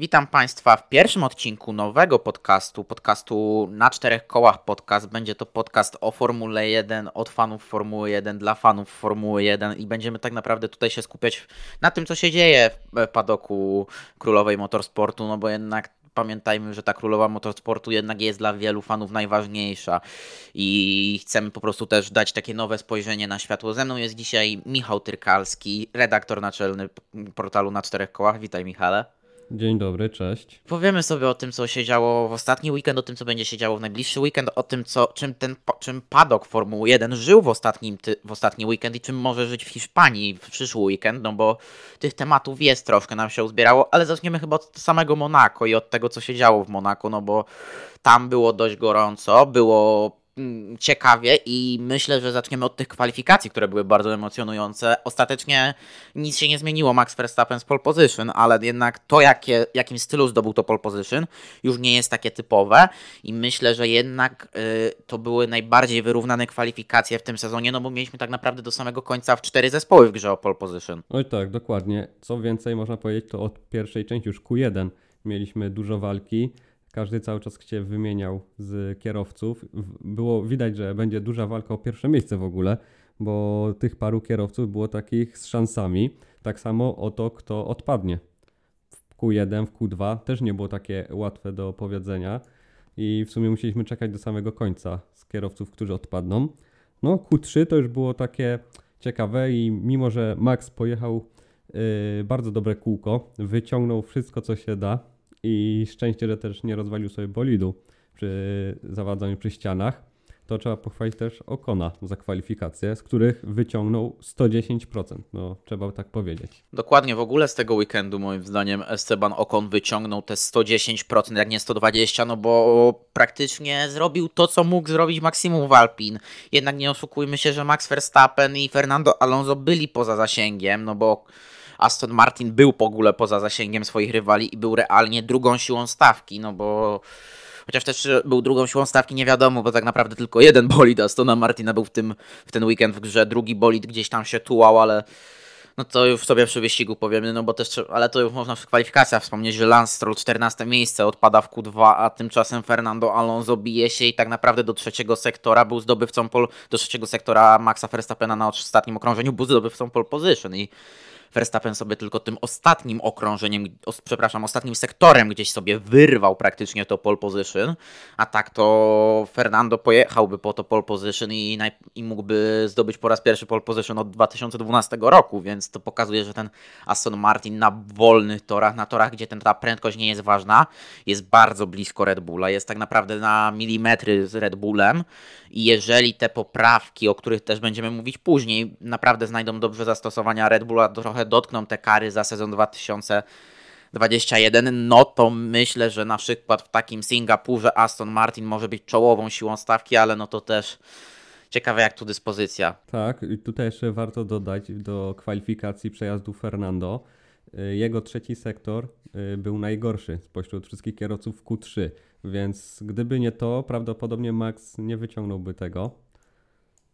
Witam Państwa w pierwszym odcinku nowego podcastu, podcastu na czterech kołach podcast. Będzie to podcast o Formule 1, od fanów Formuły 1, dla fanów Formuły 1 i będziemy tak naprawdę tutaj się skupiać na tym, co się dzieje w padoku królowej motorsportu, no bo jednak pamiętajmy, że ta królowa motorsportu jednak jest dla wielu fanów najważniejsza i chcemy po prostu też dać takie nowe spojrzenie na światło. Ze mną jest dzisiaj Michał Tyrkalski, redaktor naczelny portalu na czterech kołach. Witaj Michale. Dzień dobry, cześć. Powiemy sobie o tym, co się działo w ostatni weekend, o tym, co będzie się działo w najbliższy weekend, o tym, co, czym ten czym padok Formuły 1 żył w, ostatnim, w ostatni weekend i czym może żyć w Hiszpanii w przyszły weekend, no bo tych tematów jest troszkę, nam się uzbierało, ale zaczniemy chyba od samego Monako i od tego, co się działo w Monako, no bo tam było dość gorąco, było ciekawie i myślę, że zaczniemy od tych kwalifikacji, które były bardzo emocjonujące. Ostatecznie nic się nie zmieniło, Max Verstappen z pole position, ale jednak to, jakie, jakim stylu zdobył to pole position, już nie jest takie typowe i myślę, że jednak y, to były najbardziej wyrównane kwalifikacje w tym sezonie, no bo mieliśmy tak naprawdę do samego końca w cztery zespoły w grze o pole position. Oj tak, dokładnie. Co więcej, można powiedzieć, to od pierwszej części już Q1 mieliśmy dużo walki. Każdy cały czas się wymieniał z kierowców. Było widać, że będzie duża walka o pierwsze miejsce w ogóle, bo tych paru kierowców było takich z szansami. Tak samo o to, kto odpadnie. W Q1, w Q2 też nie było takie łatwe do powiedzenia i w sumie musieliśmy czekać do samego końca z kierowców, którzy odpadną. No, Q3 to już było takie ciekawe i mimo, że Max pojechał yy, bardzo dobre kółko, wyciągnął wszystko, co się da, i szczęście, że też nie rozwalił sobie bolidu przy zawadzaniu przy ścianach, to trzeba pochwalić też Okona za kwalifikacje, z których wyciągnął 110%. No, trzeba tak powiedzieć. Dokładnie, w ogóle z tego weekendu moim zdaniem Esteban Okon wyciągnął te 110%, jak nie 120%, no bo praktycznie zrobił to, co mógł zrobić maksimum Alpin. Jednak nie oszukujmy się, że Max Verstappen i Fernando Alonso byli poza zasięgiem, no bo Aston Martin był w ogóle poza zasięgiem swoich rywali i był realnie drugą siłą stawki, no bo chociaż też był drugą siłą stawki, nie wiadomo, bo tak naprawdę tylko jeden bolid Astona Martina był w, tym, w ten weekend w grze, drugi bolid gdzieś tam się tułał, ale no to już sobie przy wyścigu powiemy, no bo też, ale to już można w kwalifikacjach wspomnieć, że Lance Stroll 14 miejsce odpada w Q2, a tymczasem Fernando Alonso bije się i tak naprawdę do trzeciego sektora był zdobywcą pol, do trzeciego sektora Maxa Verstappena na ostatnim okrążeniu był zdobywcą pole position i Verstappen sobie tylko tym ostatnim okrążeniem, przepraszam, ostatnim sektorem gdzieś sobie wyrwał praktycznie to pole position, a tak to Fernando pojechałby po to pole position i, i mógłby zdobyć po raz pierwszy pole position od 2012 roku, więc to pokazuje, że ten Aston Martin na wolnych torach, na torach, gdzie ten, ta prędkość nie jest ważna, jest bardzo blisko Red Bulla, jest tak naprawdę na milimetry z Red Bullem i jeżeli te poprawki, o których też będziemy mówić później, naprawdę znajdą dobrze zastosowania Red Bulla trochę trochę dotkną te kary za sezon 2021, no to myślę, że na przykład w takim Singapurze Aston Martin może być czołową siłą stawki, ale no to też ciekawe jak tu dyspozycja. Tak, i tutaj jeszcze warto dodać do kwalifikacji przejazdu Fernando. Y, jego trzeci sektor y, był najgorszy spośród wszystkich kierowców Q3, więc gdyby nie to, prawdopodobnie Max nie wyciągnąłby tego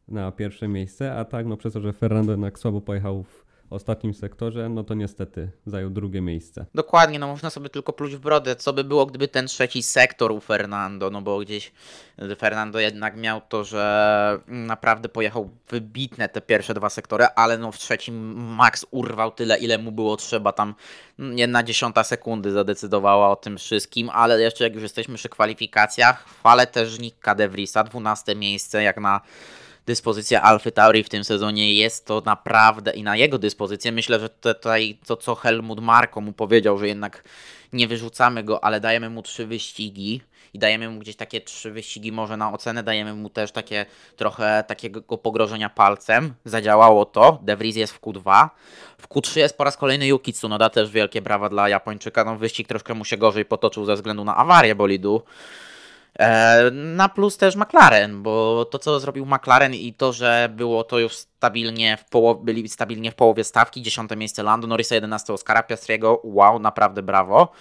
na pierwsze miejsce, a tak no przez to, że Fernando jednak słabo pojechał w ostatnim sektorze, no to niestety zajął drugie miejsce. Dokładnie, no można sobie tylko pluć w brodę, co by było, gdyby ten trzeci sektor u Fernando, no bo gdzieś Fernando jednak miał to, że naprawdę pojechał wybitne te pierwsze dwa sektory, ale no w trzecim Max urwał tyle, ile mu było trzeba, tam jedna dziesiąta sekundy zadecydowała o tym wszystkim, ale jeszcze jak już jesteśmy przy kwalifikacjach, chwalę też Nicka De Vriesa, 12 miejsce, jak na dyspozycja Alfy Tauri w tym sezonie jest to naprawdę i na jego dyspozycję. Myślę, że tutaj to, co Helmut Marko mu powiedział, że jednak nie wyrzucamy go, ale dajemy mu trzy wyścigi i dajemy mu gdzieś takie trzy wyścigi może na ocenę, dajemy mu też takie trochę takiego pogrożenia palcem. Zadziałało to. De Vries jest w Q2. W Q3 jest po raz kolejny Yuki Tsunoda, też wielkie brawa dla Japończyka. No wyścig troszkę mu się gorzej potoczył ze względu na awarię bolidu. E, na plus też McLaren, bo to co zrobił McLaren i to, że było to już stabilnie w połowie, byli stabilnie w połowie stawki, dziesiąte miejsce Lando Norrisa, 11 Oscara Piastriego, wow, naprawdę brawo.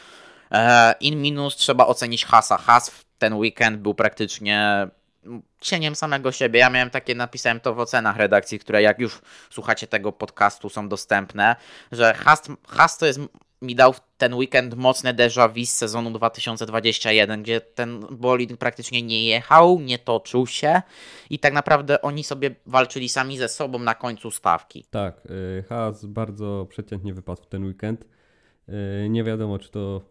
E, in minus trzeba ocenić Hasa. Has w ten weekend był praktycznie cieniem samego siebie. Ja miałem takie, napisałem to w ocenach redakcji, które jak już słuchacie tego podcastu są dostępne, że Has to jest mi dał ten weekend mocne déjà vu z sezonu 2021, gdzie ten bolid praktycznie nie jechał, nie toczył się i tak naprawdę oni sobie walczyli sami ze sobą na końcu stawki. Tak, y, Haas bardzo przeciętnie wypadł ten weekend. Y, nie wiadomo, czy to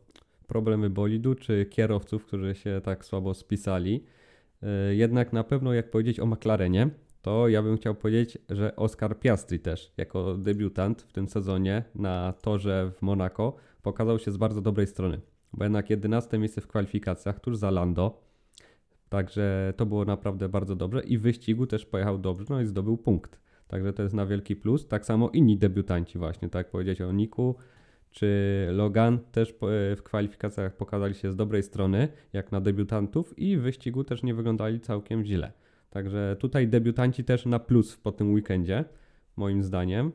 problemy bolidu, czy kierowców, którzy się tak słabo spisali. Y, jednak na pewno, jak powiedzieć o McLarenie, to ja bym chciał powiedzieć, że Oscar Piastri też, jako debiutant w tym sezonie na torze w Monaco, pokazał się z bardzo dobrej strony. Bo jednak 11 miejsce w kwalifikacjach, tuż za Lando. Także to było naprawdę bardzo dobrze i w wyścigu też pojechał dobrze, no i zdobył punkt. Także to jest na wielki plus. Tak samo inni debiutanci właśnie, tak jak powiedzieć o Niku czy Logan też w kwalifikacjach pokazali się z dobrej strony, jak na debiutantów i w wyścigu też nie wyglądali całkiem źle. Także tutaj debiutanci też na plus po tym weekendzie, moim zdaniem.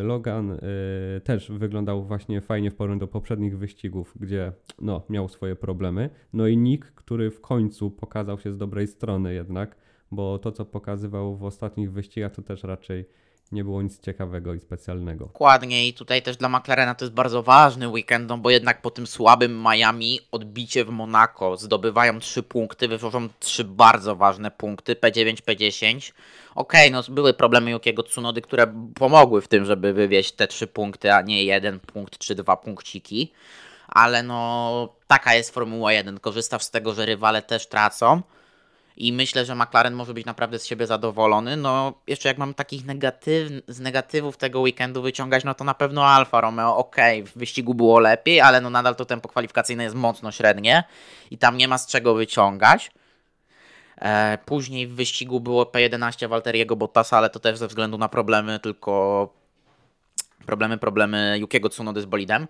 Y, Logan y, też wyglądał właśnie fajnie w porównaniu do poprzednich wyścigów, gdzie no, miał swoje problemy. No i Nick, który w końcu pokazał się z dobrej strony jednak, bo to co pokazywał w ostatnich wyścigach to też raczej nie było nic ciekawego i specjalnego. Dokładnie i tutaj też dla McLarena to jest bardzo ważny weekend, no bo jednak po tym słabym Miami odbicie w Monaco zdobywają trzy punkty, wywożą trzy bardzo ważne punkty, P9, P10. Okej, okay, no były problemy Jukiego Tsunody, które pomogły w tym, żeby wywieźć te trzy punkty, a nie jeden punkt czy dwa punkciki. Ale no taka jest Formuła 1, korzystasz z tego, że rywale też tracą i myślę, że McLaren może być naprawdę z siebie zadowolony. No, jeszcze jak mam takich negatyw, z negatywów tego weekendu wyciągać, no to na pewno Alfa Romeo, ok, w wyścigu było lepiej, ale no nadal to tempo kwalifikacyjne jest mocno średnie i tam nie ma z czego wyciągać. E, później w wyścigu było P11 Walteriego Bottasa, ale to też ze względu na problemy, tylko problemy, problemy Yukiego Tsunody z bolidem.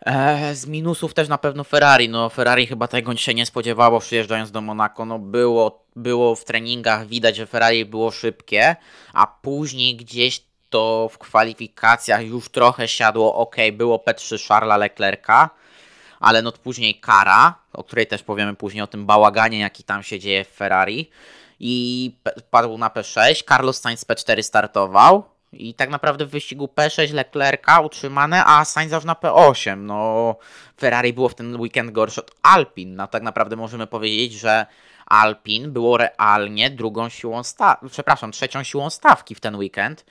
E, z minusów też na pewno Ferrari. No Ferrari chyba tego się nie spodziewało przyjeżdżając do Monako. No było, było w treningach widać, że Ferrari było szybkie, a później gdzieś to w kwalifikacjach już trochę siadło. Ok, było P3 Charlesa Leclerca, ale no później kara, o której też powiemy później o tym bałaganie, jaki tam się dzieje w Ferrari. I padł na P6. Carlos Sainz P4 startował i tak naprawdę w wyścigu P6 Leclerca utrzymane, a Sainz aż na P8. No, Ferrari było w ten weekend gorsze od Alpin. No, tak naprawdę możemy powiedzieć, że Alpin było realnie drugą siłą stawki, przepraszam, trzecią siłą stawki w ten weekend.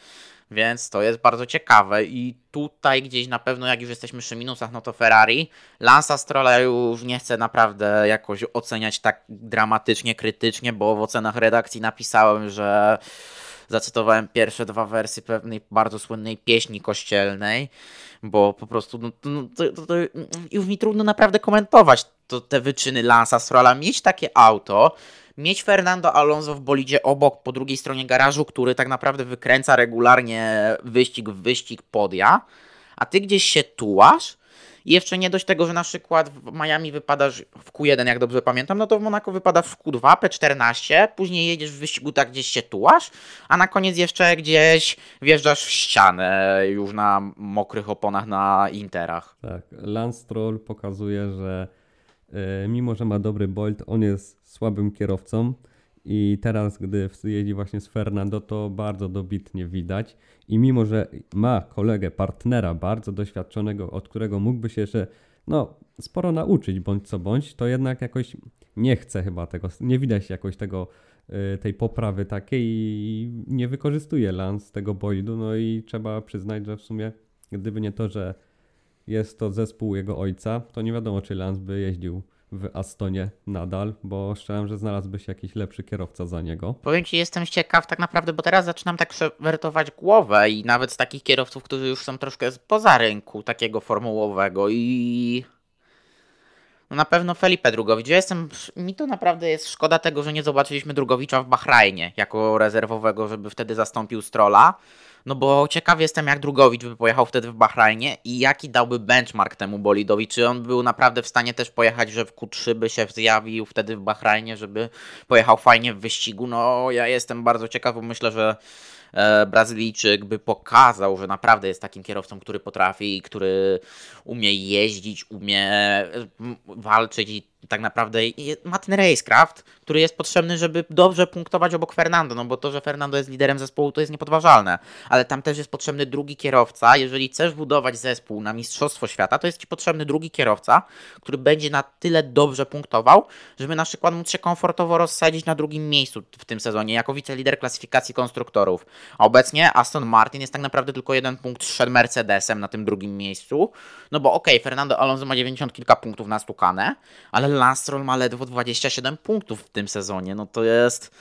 Więc to jest bardzo ciekawe i tutaj gdzieś na pewno jak już jesteśmy przy minusach, no to Ferrari. Lansa Strolla już nie chcę naprawdę jakoś oceniać tak dramatycznie, krytycznie, bo w ocenach redakcji napisałem, że zacytowałem pierwsze dwa wersy pewnej bardzo słynnej pieśni kościelnej, bo po prostu no, no, to, to, to, już mi trudno naprawdę komentować to, te wyczyny Lansa Strolla. Mieć takie auto, mieć Fernando Alonso w bolidzie obok, po drugiej stronie garażu, który tak naprawdę wykręca regularnie wyścig w wyścig podia, a ty gdzieś się tułasz, i jeszcze nie dość tego, że na przykład w Miami wypadasz w Q1, jak dobrze pamiętam, no to w Monako wypadasz w Q2, P14, później jedziesz w wyścigu tak gdzieś się tułasz, a na koniec jeszcze gdzieś wjeżdżasz w ścianę już na mokrych oponach na Interach. Tak, Lance Stroll pokazuje, że yy, mimo, że ma dobry bolt, on jest słabym kierowcą i teraz, gdy jeździ właśnie z Fernando, to bardzo dobitnie widać. I mimo, że ma kolegę, partnera bardzo doświadczonego, od którego mógłby się jeszcze no, sporo nauczyć, bądź co bądź, to jednak jakoś nie chce chyba tego, nie widać jakoś tego, y, tej poprawy takiej i nie wykorzystuje Lance tego bolidu. No i trzeba przyznać, że w sumie gdyby nie to, że jest to zespół jego ojca, to nie wiadomo, czy Lance by jeździł w Astonie nadal, bo szczerze, że znalazłby się jakiś lepszy kierowca za niego. Powiem Ci, jestem ciekaw tak naprawdę, bo teraz zaczynam tak przewertować głowę i nawet z takich kierowców, którzy już są troszkę poza rynku takiego formułowego i no na pewno Felipe Drugowicz. Ja jestem, mi to naprawdę jest szkoda tego, że nie zobaczyliśmy Drugowicza w Bahrajnie jako rezerwowego, żeby wtedy zastąpił Strola. No bo ciekaw jestem, jak Drugowicz by pojechał wtedy w Bahrajnie i jaki dałby benchmark temu bolidowi. Czy on był naprawdę w stanie też pojechać, że w Q3 by się zjawił wtedy w Bahrajnie, żeby pojechał fajnie w wyścigu. No ja jestem bardzo ciekaw, bo myślę, że e, Brazylijczyk by pokazał, że naprawdę jest takim kierowcą, który potrafi, który umie jeździć, umie walczyć i tak naprawdę ma ten racecraft, który jest potrzebny, żeby dobrze punktować obok Fernando, no bo to, że Fernando jest liderem zespołu, to jest niepodważalne, ale tam też jest potrzebny drugi kierowca. Jeżeli chcesz budować zespół na Mistrzostwo Świata, to jest ci potrzebny drugi kierowca, który będzie na tyle dobrze punktował, żeby na przykład móc się komfortowo rozsadzić na drugim miejscu w tym sezonie, jako wicelider klasyfikacji konstruktorów. A obecnie Aston Martin jest tak naprawdę tylko jeden punkt przed Mercedesem na tym drugim miejscu, no bo okej, Fernando Alonso ma 90 kilka punktów nastukane, ale Lance Stroll ma ledwo 27 punktów w tym sezonie, no to jest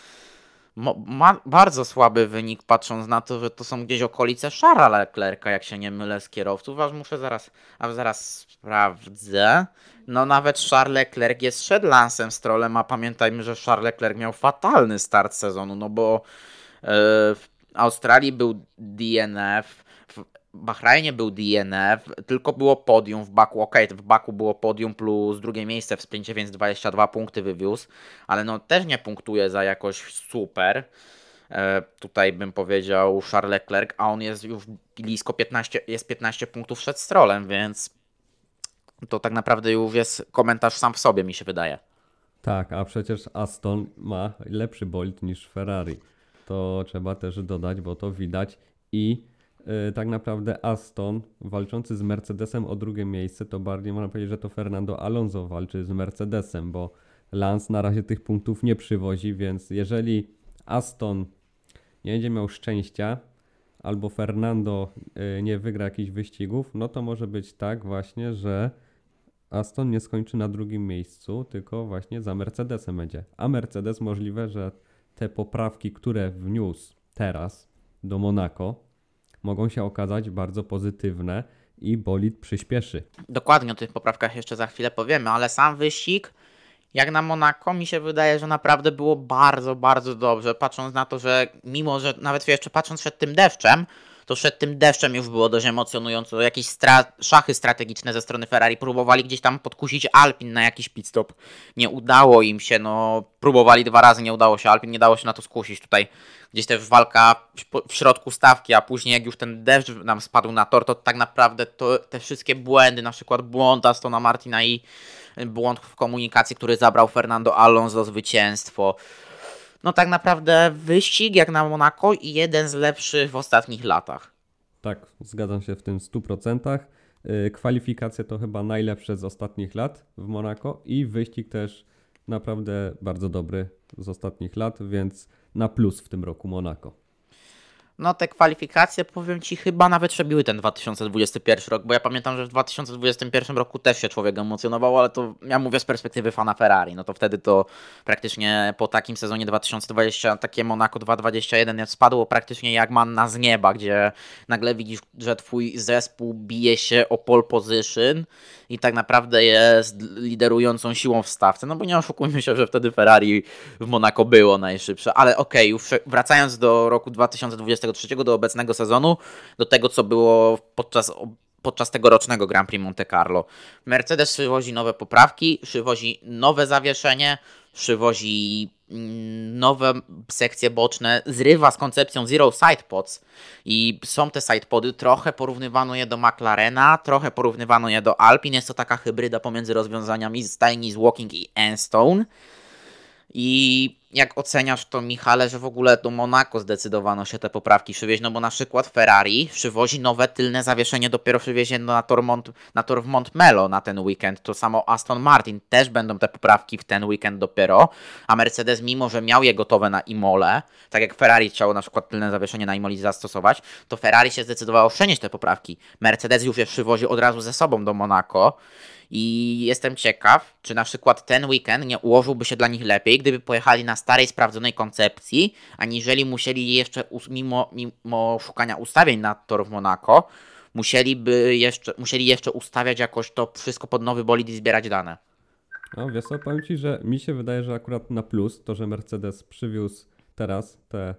bardzo słaby wynik, patrząc na to, że to są gdzieś okolice Charlesa Leclerca, jak się nie mylę z kierowców, aż muszę zaraz, a zaraz sprawdzę. No nawet Charles Leclerc jest przed Lancem Strollem, a pamiętajmy, że Charles Leclerc miał fatalny start sezonu, no bo e, w Australii był DNF, Bahrajnie był DNF, tylko było podium w Baku. Okej, w Baku było podium plus drugie miejsce w sprincie, więc 22 punkty wywiózł, ale no też nie punktuje za jakoś super. E, tutaj bym powiedział Charles Leclerc, a on jest już blisko 15, jest 15 punktów przed Strollem, więc to tak naprawdę już jest komentarz sam w sobie, mi się wydaje. Tak, a przecież Aston ma lepszy bolid niż Ferrari. To trzeba też dodać, bo to widać. I tak naprawdę Aston walczący z Mercedesem o drugie miejsce, to bardziej można powiedzieć, że to Fernando Alonso walczy z Mercedesem, bo Lance na razie tych punktów nie przywozi, więc jeżeli Aston nie będzie miał szczęścia, albo Fernando y, nie wygra jakichś wyścigów, no to może być tak właśnie, że Aston nie skończy na drugim miejscu, tylko właśnie za Mercedesem będzie. A Mercedes możliwe, że te poprawki, które wniósł teraz do Monako, mogą się okazać bardzo pozytywne i bolid przyspieszy. Dokładnie o tych poprawkach jeszcze za chwilę powiemy, ale sam wyścig, jak na Monako, mi się wydaje, że naprawdę było bardzo, bardzo dobrze. Patrząc na to, że mimo, że nawet jeszcze patrząc przed tym deszczem, to przed tym deszczem już było dość emocjonująco. Jakieś stra szachy strategiczne ze strony Ferrari próbowali gdzieś tam podkusić Alpin na jakiś pit stop. Nie udało im się, no próbowali dwa razy, nie udało się Alpin, nie dało się na to skusić. Tutaj gdzieś też walka w środku stawki, a później jak już ten deszcz nam spadł na tor, to tak naprawdę to, te wszystkie błędy, na przykład błąd Astona Martina i błąd w komunikacji, który zabrał Fernando Alonso zwycięstwo. No tak naprawdę wyścig jak na Monaco i jeden z lepszych w ostatnich latach. Tak, zgadzam się w tym 100%. Yy, Kwalifikacje to chyba najlepsze z ostatnich lat w Monako i wyścig też naprawdę bardzo dobry z ostatnich lat, więc na plus w tym roku Monako. No te kwalifikacje, powiem Ci, chyba nawet przebiły ten 2021 rok, bo ja pamiętam, że w 2021 roku też się człowiek emocjonował, ale to ja mówię z perspektywy fana Ferrari, no to wtedy to praktycznie po takim sezonie 2020 takie Monaco 2.21 spadło praktycznie jak manna z nieba, gdzie nagle widzisz, że Twój zespół bije się o pole position i tak naprawdę jest liderującą siłą w stawce, no bo nie oszukujmy się, że wtedy Ferrari w Monaco było najszybsze, ale okej, okay, już wracając do roku 2023, do obecnego sezonu, do tego co było podczas podczas tegorocznego Grand Prix Monte Carlo. Mercedes przywozi nowe poprawki, przywozi nowe zawieszenie, przywozi nowe sekcje boczne, zrywa z koncepcją Zero Sidepods i są te sidepody, trochę porównywano je do McLarena, trochę porównywano je do Alpine, jest to taka hybryda pomiędzy rozwiązaniami z Tiny, z Walking i Enstone. I jak oceniasz to, Michale, że w ogóle do Monako zdecydowano się te poprawki przywieźć? No bo na przykład Ferrari przywozi nowe tylne zawieszenie dopiero przywiezie na tor, Mont, na tor w Montmelo na ten weekend. To samo Aston Martin też będą te poprawki w ten weekend dopiero, a Mercedes mimo, że miał je gotowe na Imole, tak jak Ferrari chciało na przykład tylne zawieszenie na Imoli zastosować, to Ferrari się zdecydowało przenieść te poprawki. Mercedes już je przywozi od razu ze sobą do Monako. I jestem ciekaw, czy na przykład ten weekend nie ułożyłby się dla nich lepiej, gdyby pojechali na starej, sprawdzonej koncepcji, aniżeli musieli jeszcze, mimo, mimo szukania ustawień na tor w Monaco, musieliby jeszcze, musieli jeszcze ustawiać jakoś to wszystko pod nowy bolid i zbierać dane. No wiesz co, powiem Ci, że mi się wydaje, że akurat na plus to, że Mercedes przywiózł teraz te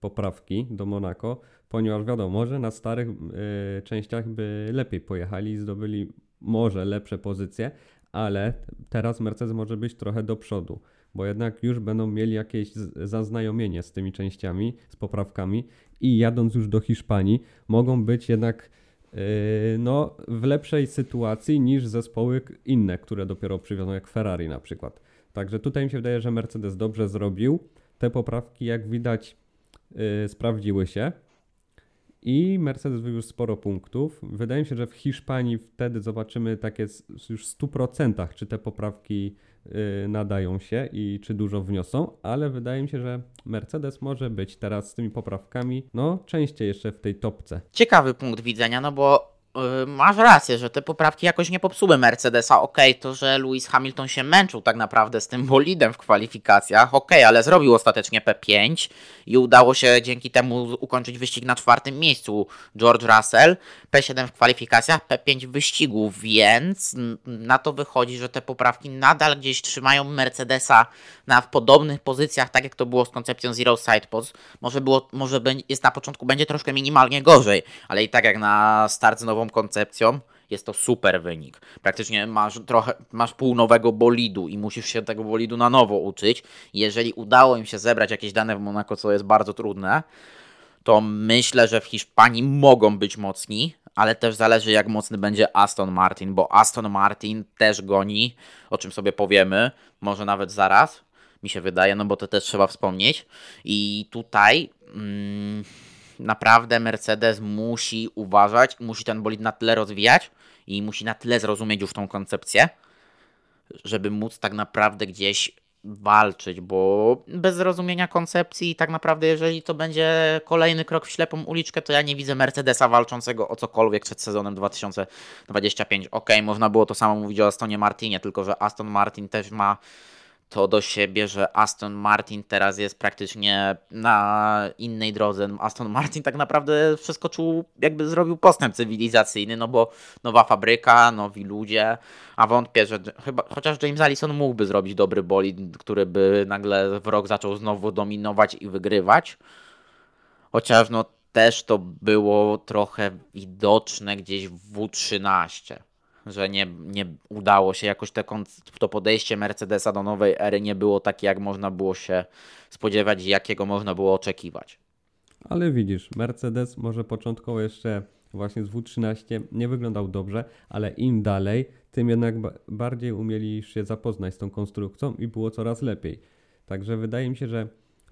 poprawki do Monaco, ponieważ wiadomo, może na starych y, częściach by lepiej pojechali i zdobyli może lepsze pozycje, ale teraz Mercedes może być trochę do przodu, bo jednak już będą mieli jakieś zaznajomienie z tymi częściami, z poprawkami i jadąc już do Hiszpanii, mogą być jednak yy, no, w lepszej sytuacji niż zespoły inne, które dopiero przywiozą, jak Ferrari na przykład. Także tutaj mi się wydaje, że Mercedes dobrze zrobił. Te poprawki, jak widać, yy, sprawdziły się. I Mercedes wywiózł sporo punktów. Wydaje mi się, że w Hiszpanii wtedy zobaczymy takie już w 100%, czy te poprawki Y, nadają się i czy dużo wniosą, ale wydaje mi się, że Mercedes może być teraz z tymi poprawkami, no częściej jeszcze w tej topce. Ciekawy punkt widzenia, no bo masz rację, że te poprawki jakoś nie popsuły Mercedesa. Okej, okay, to że Lewis Hamilton się męczył tak naprawdę z tym bolidem w kwalifikacjach, okej, okay, ale zrobił ostatecznie P5 i udało się dzięki temu ukończyć wyścig na czwartym miejscu George Russell. P7 w kwalifikacjach, P5 w wyścigu, więc na to wychodzi, że te poprawki nadal gdzieś trzymają Mercedesa na podobnych pozycjach, tak jak to było z koncepcją Zero Side Pods. Może, było, może jest na początku będzie troszkę minimalnie gorzej, ale i tak jak na start nową koncepcją, jest to super wynik. Praktycznie masz trochę, masz pół nowego bolidu i musisz się tego bolidu na nowo uczyć. Jeżeli udało im się zebrać jakieś dane w Monaco, co jest bardzo trudne, to myślę, że w Hiszpanii mogą być mocni, ale też zależy jak mocny będzie Aston Martin, bo Aston Martin też goni, o czym sobie powiemy, może nawet zaraz, mi się wydaje, no bo to też trzeba wspomnieć. I tutaj... Mm, naprawdę Mercedes musi uważać, musi ten bolid na tyle rozwijać i musi na tyle zrozumieć już tą koncepcję, żeby móc tak naprawdę gdzieś walczyć, bo bez zrozumienia koncepcji tak naprawdę jeżeli to będzie kolejny krok w ślepą uliczkę, to ja nie widzę Mercedesa walczącego o cokolwiek przed sezonem 2025. Ok, można było to samo mówić o Astonie Martinie, tylko że Aston Martin też ma to do siebie, że Aston Martin teraz jest praktycznie na innej drodze. Aston Martin tak naprawdę przeskoczył, jakby zrobił postęp cywilizacyjny, no bo nowa fabryka, nowi ludzie, a wątpię, że chyba, chociaż James Allison mógłby zrobić dobry bolid, który by nagle w rok zaczął znowu dominować i wygrywać. Chociaż no też to było trochę widoczne gdzieś w W13 że nie, nie udało się jakoś te, to podejście Mercedesa do nowej ery nie było takie, jak można było się spodziewać i jakiego można było oczekiwać. Ale widzisz, Mercedes może początkowo jeszcze właśnie z W13 nie wyglądał dobrze, ale im dalej, tym jednak bardziej umieli się zapoznać z tą konstrukcją i było coraz lepiej. Także wydaje mi się, że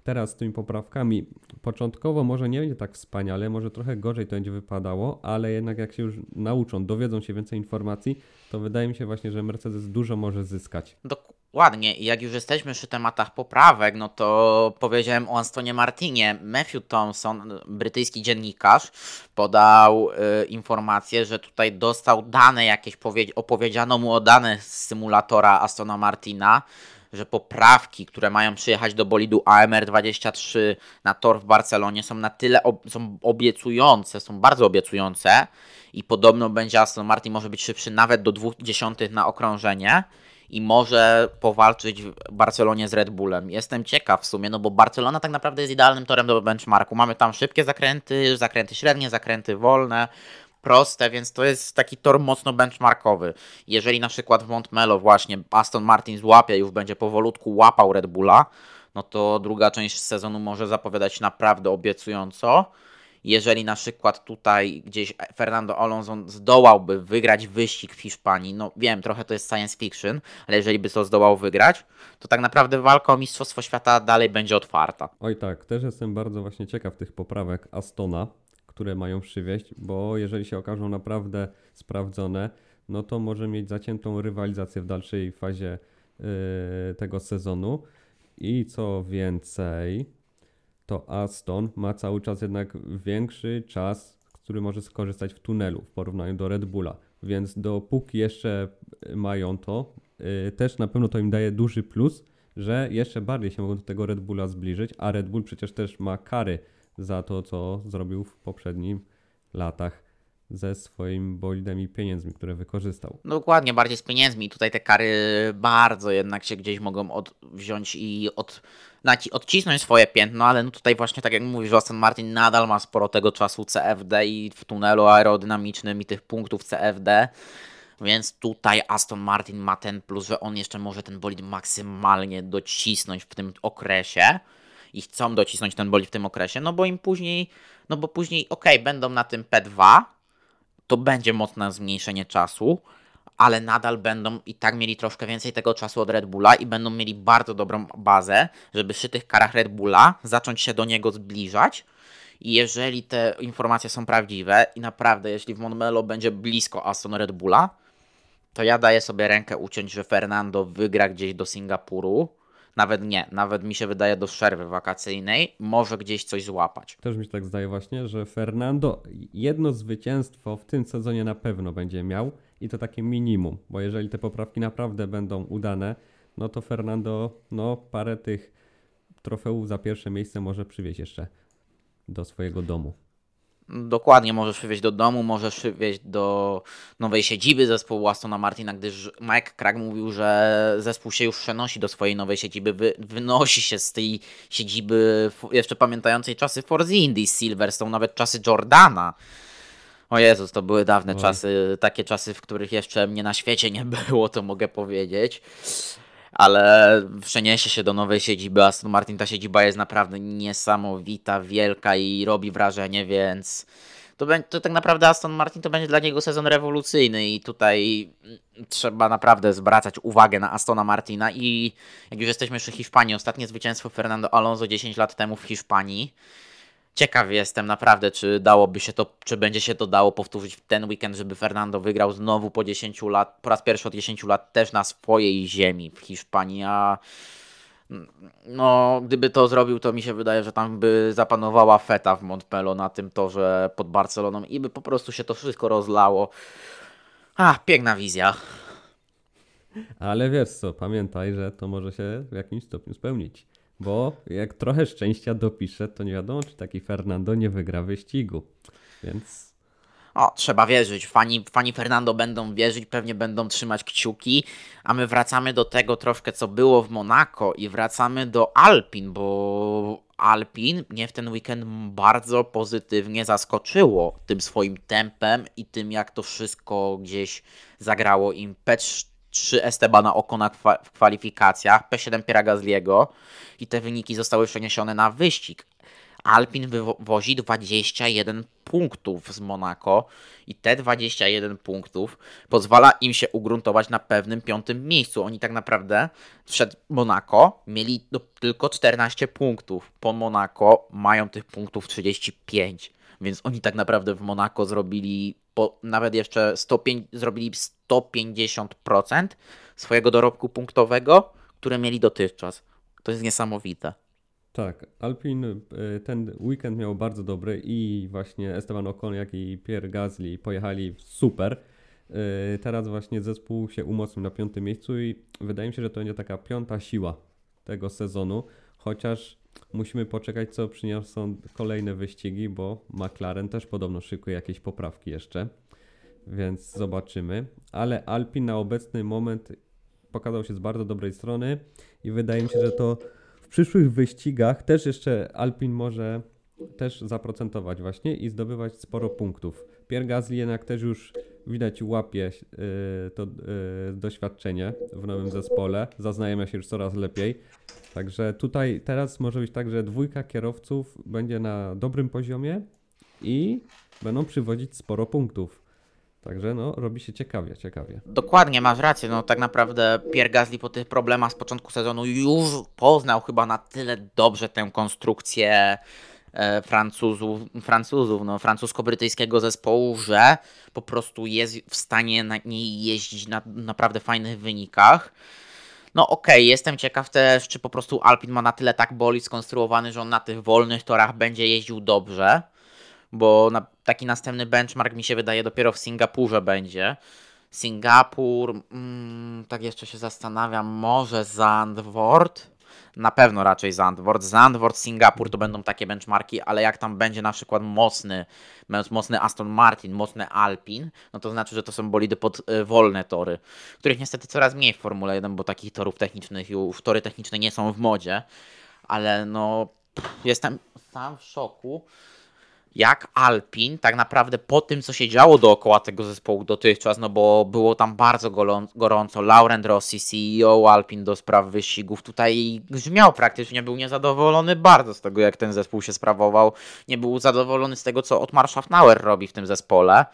teraz z tymi poprawkami początkowo może nie będzie tak wspaniale, może trochę gorzej to będzie wypadało, ale jednak jak się już nauczą, dowiedzą się więcej informacji, to wydaje mi się właśnie, że Mercedes dużo może zyskać. Dokładnie. I jak już jesteśmy przy tematach poprawek, no to powiedziałem o Antonie Martinie. Matthew Thompson, brytyjski dziennikarz, podał y, informację, że tutaj dostał dane jakieś, opowiedziano mu o dane z symulatora Astona Martina, że poprawki, które mają przyjechać do bolidu AMR23 na tor w Barcelonie są na tyle ob są obiecujące, są bardzo obiecujące i podobno będzie Aston Martin może być szybszy nawet do 20 na okrążenie i może powalczyć w Barcelonie z Red Bullem. Jestem ciekaw w sumie, no bo Barcelona tak naprawdę jest idealnym torem do benchmarku. Mamy tam szybkie zakręty, zakręty średnie, zakręty wolne proste, więc to jest taki tor mocno benchmarkowy. Jeżeli na przykład w Montmelo właśnie Aston Martin złapie i już będzie powolutku łapał Red Bulla, no to druga część sezonu może zapowiadać naprawdę obiecująco. Jeżeli na przykład tutaj gdzieś Fernando Alonso zdołałby wygrać wyścig w Hiszpanii, no wiem, trochę to jest science fiction, ale jeżeli by to zdołał wygrać, to tak naprawdę walka o Mistrzostwo Świata dalej będzie otwarta. Oj tak, też jestem bardzo właśnie ciekaw tych poprawek Astona, które mają przywieźć, bo jeżeli się okażą naprawdę sprawdzone, no to może mieć zaciętą rywalizację w dalszej fazie yy, tego sezonu. I co więcej, to Aston ma cały czas jednak większy czas, który może skorzystać w tunelu w porównaniu do Red Bulla. Więc dopóki jeszcze mają to, yy, też na pewno to im daje duży plus, że jeszcze bardziej się mogą do tego Red Bulla zbliżyć, a Red Bull przecież też ma kary za to, co zrobił w poprzednich latach ze swoim bolidem i pieniędzmi, które wykorzystał. Dokładnie, bardziej z pieniędzmi. Tutaj te kary bardzo jednak się gdzieś mogą od, wziąć i od, naci, odcisnąć swoje piętno, ale no tutaj właśnie tak jak mówisz, Aston Martin nadal ma sporo tego czasu CFD i w tunelu aerodynamicznym i tych punktów CFD. Więc tutaj Aston Martin ma ten plus, że on jeszcze może ten bolid maksymalnie docisnąć w tym okresie i chcą docisnąć ten bolid w tym okresie, no bo im później, no bo później, ok, będą na tym P2, to będzie mocne zmniejszenie czasu, ale nadal będą i tak mieli troszkę więcej tego czasu od Red Bulla i będą mieli bardzo dobrą bazę, żeby przy tych karach Red Bulla zacząć się do niego zbliżać. I jeżeli te informacje są prawdziwe i naprawdę, jeśli w Monmelo będzie blisko Aston Red Bulla, to ja daję sobie rękę uciąć, że Fernando wygra gdzieś do Singapuru. Nawet nie, nawet mi się wydaje do przerwy wakacyjnej, może gdzieś coś złapać. Też mi się tak zdaje właśnie, że Fernando jedno zwycięstwo w tym sezonie na pewno będzie miał i to takie minimum, bo jeżeli te poprawki naprawdę będą udane, no to Fernando no parę tych trofeów za pierwsze miejsce może przywieźć jeszcze do swojego domu. Dokładnie, możesz przywieźć do domu, możesz przywieźć do nowej siedziby zespołu Astona Martina, gdyż Mike Krag mówił, że zespół się już przenosi do swojej nowej siedziby, wy, wynosi się z tej siedziby jeszcze pamiętającej czasy Force Indy, Silverstone, nawet czasy Jordana. O Jezus, to były dawne Oj. czasy, takie czasy, w których jeszcze mnie na świecie nie było, to mogę powiedzieć ale przeniesie się do nowej siedziby Aston Martin. Ta siedziba jest naprawdę niesamowita, wielka i robi wrażenie, więc to, to tak naprawdę Aston Martin to będzie dla niego sezon rewolucyjny i tutaj trzeba naprawdę zwracać uwagę na Astona Martina i jak już jesteśmy przy Hiszpanii, ostatnie zwycięstwo Fernando Alonso 10 lat temu w Hiszpanii Ciekaw jestem naprawdę, czy dałoby się to, czy będzie się to dało powtórzyć w ten weekend, żeby Fernando wygrał znowu po 10 lat, po raz pierwszy od 10 lat też na swojej ziemi w Hiszpanii, a no, gdyby to zrobił, to mi się wydaje, że tam by zapanowała feta w Montpello na tym torze pod Barceloną i by po prostu się to wszystko rozlało. A, piękna wizja. Ale wiesz co, pamiętaj, że to może się w jakimś stopniu spełnić. Bo jak trochę szczęścia dopisze, to nie wiadomo, czy taki Fernando nie wygra wyścigu. Więc. O, trzeba wierzyć. Fani, fani Fernando będą wierzyć, pewnie będą trzymać kciuki, a my wracamy do tego troszkę, co było w Monako i wracamy do Alpin, bo Alpin mnie w ten weekend bardzo pozytywnie zaskoczyło tym swoim tempem i tym, jak to wszystko gdzieś zagrało im. P3 Estebana Okona w kwalifikacjach, P7 Piera Gasliego i te wyniki zostały przeniesione na wyścig. Alpin wywozi 21 punktów z Monako i te 21 punktów pozwala im się ugruntować na pewnym piątym miejscu. Oni tak naprawdę przed Monako mieli tylko 14 punktów. Po Monako mają tych punktów 35. Więc oni tak naprawdę w Monako zrobili po, nawet jeszcze 105, zrobili 150% swojego dorobku punktowego, które mieli dotychczas. To jest niesamowite. Tak, Alpin y, ten weekend miał bardzo dobry i właśnie Esteban Ocon, jak i Pierre Gasly pojechali super. Y, teraz właśnie zespół się umocnił na piątym miejscu i wydaje mi się, że to będzie taka piąta siła tego sezonu, chociaż musimy poczekać, co przyniosą kolejne wyścigi, bo McLaren też podobno szykuje jakieś poprawki jeszcze, więc zobaczymy. Ale Alpin na obecny moment pokazał się z bardzo dobrej strony i wydaje mi się, że to w przyszłych wyścigach też jeszcze Alpin może też zaprocentować właśnie i zdobywać sporo punktów. Pierre Gasly jednak też już widać łapie yy, to yy, doświadczenie w nowym zespole, zaznajemia się już coraz lepiej. Także tutaj teraz może być tak, że dwójka kierowców będzie na dobrym poziomie i będą przywodzić sporo punktów. Także no, robi się ciekawie, ciekawie. Dokładnie, masz rację. No tak naprawdę Pierre Gasly po tych problemach z początku sezonu już poznał chyba na tyle dobrze tę konstrukcję e, Francuzów, Francuzów no, francusko-brytyjskiego zespołu, że po prostu jest w stanie na niej jeździć na naprawdę fajnych wynikach. No okej, okay, jestem ciekaw też, czy po prostu Alpin ma na tyle tak boli skonstruowany, że on na tych wolnych torach będzie jeździł dobrze, bo na, taki następny benchmark mi się wydaje dopiero w Singapurze będzie. Singapur, mm, tak jeszcze się zastanawiam, może Zandvoort, na pewno raczej Zandvoort. Zandvoort, Singapur to będą takie benchmarki, ale jak tam będzie na przykład mocny, mocny Aston Martin, mocny Alpin, no to znaczy, że to są bolidy pod y, wolne tory, których niestety coraz mniej w Formule 1, bo takich torów technicznych już, tory techniczne nie są w modzie, ale no jestem sam w szoku, jak Alpin, tak naprawdę po tym, co się działo dookoła tego zespołu dotychczas, no bo było tam bardzo gorąco, Laurent Rossi, CEO Alpin do spraw wyścigów, tutaj grzmiał praktycznie, był niezadowolony bardzo z tego, jak ten zespół się sprawował, nie był zadowolony z tego, co Otmar Schaffnauer robi w tym zespole.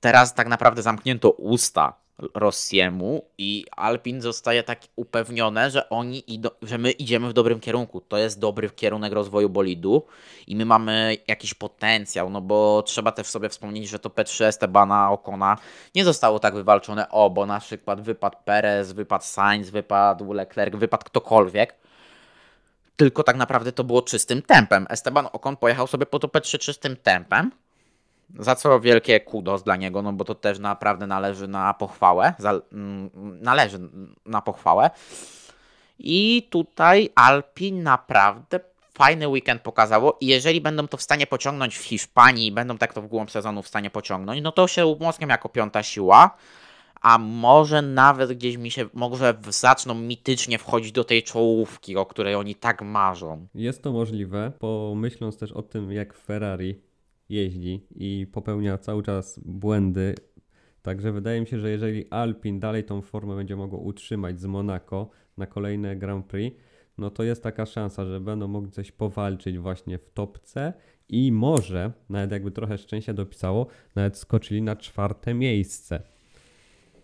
teraz tak naprawdę zamknięto usta Rossiemu i Alpin zostaje tak upewnione, że oni idą, że my idziemy w dobrym kierunku. To jest dobry kierunek rozwoju bolidu i my mamy jakiś potencjał, no bo trzeba też sobie wspomnieć, że to P3 Estebana Okona nie zostało tak wywalczone, o, bo na przykład wypadł Perez, wypadł Sainz, wypadł Leclerc, wypadł ktokolwiek, tylko tak naprawdę to było czystym tempem. Esteban Ocon pojechał sobie po to P3 czystym tempem, za co wielkie kudos dla niego, no bo to też naprawdę należy na pochwałę. Za, mm, należy na pochwałę. I tutaj Alpin naprawdę fajny weekend pokazało i jeżeli będą to w stanie pociągnąć w Hiszpanii, będą tak to w głąb sezonu w stanie pociągnąć, no to się umocnią jako piąta siła, a może nawet gdzieś mi się, może zaczną mitycznie wchodzić do tej czołówki, o której oni tak marzą. Jest to możliwe, pomyśląc też o tym, jak Ferrari jeździ i popełnia cały czas błędy. Także wydaje mi się, że jeżeli Alpin dalej tą formę będzie mogło utrzymać z Monaco na kolejne Grand Prix, no to jest taka szansa, że będą mogli coś powalczyć właśnie w topce i może, nawet jakby trochę szczęścia dopisało, nawet skoczyli na czwarte miejsce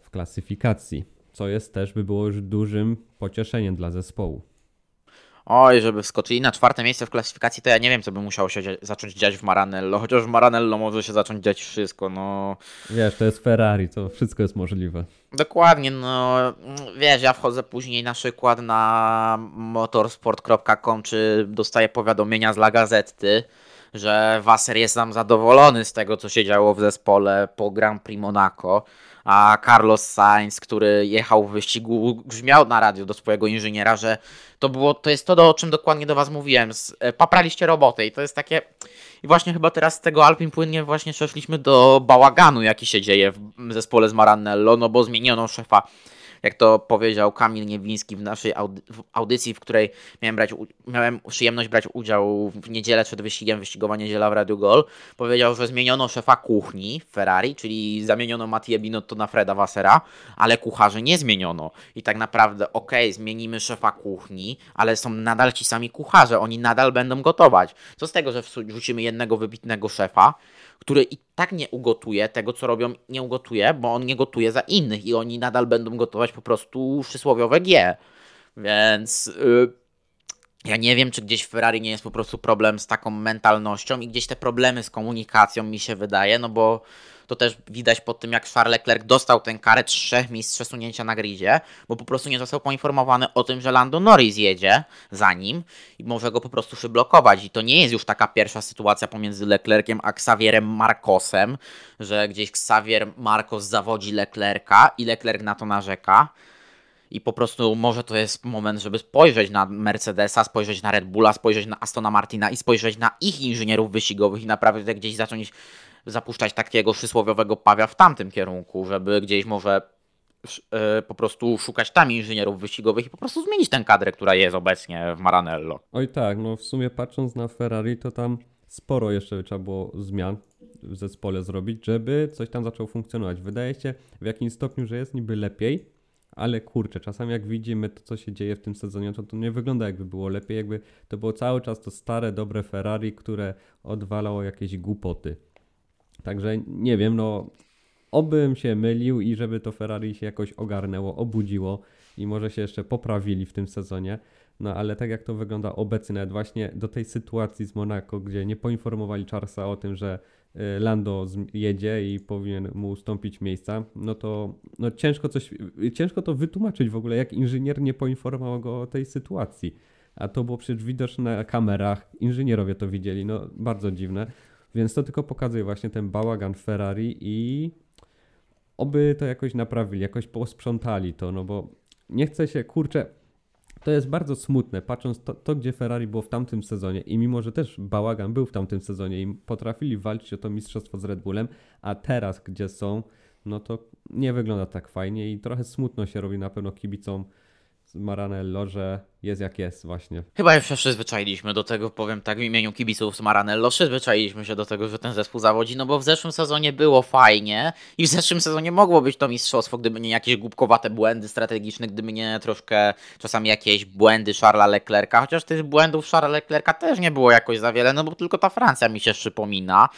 w klasyfikacji, co jest też by było już dużym pocieszeniem dla zespołu. Oj, żeby wskoczyli na czwarte miejsce w klasyfikacji, to ja nie wiem, co by musiało się zacząć dziać w Maranello. Chociaż w Maranello może się zacząć dziać wszystko, no. Wiesz, to jest Ferrari, to wszystko jest możliwe. Dokładnie, no. Wiesz, ja wchodzę później na przykład na motorsport.com, czy dostaję powiadomienia z La Gazetty, że Wasser jest tam zadowolony z tego, co się działo w zespole po Grand Prix Monaco a Carlos Sainz, który jechał w wyścigu, grzmiał na radio do swojego inżyniera, że to było, to jest to, o czym dokładnie do Was mówiłem. E, papraliście robotę i to jest takie. I właśnie chyba teraz z tego Alpin płynnie właśnie przeszliśmy do bałaganu, jaki się dzieje w zespole z Maranello, no bo zmieniono szefa jak to powiedział Kamil Niewiński w naszej audycji, w której miałem, brać, miałem przyjemność brać udział w niedzielę przed wyścigiem, wyścigowa niedziela w Radio Gol, powiedział, że zmieniono szefa kuchni w Ferrari, czyli zamieniono Mattie Binotto na Freda Wassera, ale kucharzy nie zmieniono. I tak naprawdę, okej, okay, zmienimy szefa kuchni, ale są nadal ci sami kucharze, oni nadal będą gotować. Co z tego, że wrzucimy jednego wybitnego szefa, który i tak nie ugotuje tego, co robią, nie ugotuje, bo on nie gotuje za innych i oni nadal będą gotować po prostu przysłowiowe G. Więc yy, ja nie wiem, czy gdzieś w Ferrari nie jest po prostu problem z taką mentalnością i gdzieś te problemy z komunikacją mi się wydaje, no bo to też widać po tym, jak Charles Leclerc dostał tę karę trzech miejsc przesunięcia na gridzie, bo po prostu nie został poinformowany o tym, że Lando Norris jedzie za nim i może go po prostu przyblokować. I to nie jest już taka pierwsza sytuacja pomiędzy Leclerciem a Xavierem Marcosem, że gdzieś Xavier Marcos zawodzi Leclerca i Leclerc na to narzeka. I po prostu może to jest moment, żeby spojrzeć na Mercedesa, spojrzeć na Red Bulla, spojrzeć na Astona Martina i spojrzeć na ich inżynierów wyścigowych i naprawdę gdzieś zacząć zapuszczać takiego przysłowiowego pawia w tamtym kierunku, żeby gdzieś może yy, po prostu szukać tam inżynierów wyścigowych i po prostu zmienić tę kadrę, która jest obecnie w Maranello. Oj tak, no w sumie patrząc na Ferrari, to tam sporo jeszcze trzeba było zmian w zespole zrobić, żeby coś tam zaczęło funkcjonować. Wydaje się w jakimś stopniu, że jest niby lepiej, ale kurczę, czasami jak widzimy to, co się dzieje w tym sezonie, to to nie wygląda jakby było lepiej, jakby to było cały czas to stare, dobre Ferrari, które odwalało jakieś głupoty. Także nie wiem, no obym się mylił i żeby to Ferrari się jakoś ogarnęło, obudziło i może się jeszcze poprawili w tym sezonie. No ale tak jak to wygląda obecnie, właśnie do tej sytuacji z Monaco, gdzie nie poinformowali Charlesa o tym, że Lando jedzie i powinien mu ustąpić miejsca, no to no ciężko coś, ciężko to wytłumaczyć w ogóle, jak inżynier nie poinformował go o tej sytuacji. A to było przecież widoczne na kamerach, inżynierowie to widzieli, no bardzo dziwne. Więc to tylko pokazuje właśnie ten bałagan Ferrari i oby to jakoś naprawili, jakoś posprzątali to, no bo nie chce się, kurczę, to jest bardzo smutne, patrząc to, to, gdzie Ferrari było w tamtym sezonie. I mimo, że też bałagan był w tamtym sezonie i potrafili walczyć o to mistrzostwo z Red Bullem, a teraz gdzie są, no to nie wygląda tak fajnie i trochę smutno się robi na pewno kibicom Maranello, że jest jak jest właśnie. Chyba już się przyzwyczailiśmy do tego, powiem tak w imieniu kibiców z Maranello, przyzwyczailiśmy się do tego, że ten zespół zawodzi, no bo w zeszłym sezonie było fajnie i w zeszłym sezonie mogło być to mistrzostwo, gdyby nie jakieś głupkowate błędy strategiczne, gdyby nie troszkę czasami jakieś błędy Charlesa Leclerca, chociaż tych błędów Charlesa Leclerca też nie było jakoś za wiele, no bo tylko ta Francja mi się przypomina,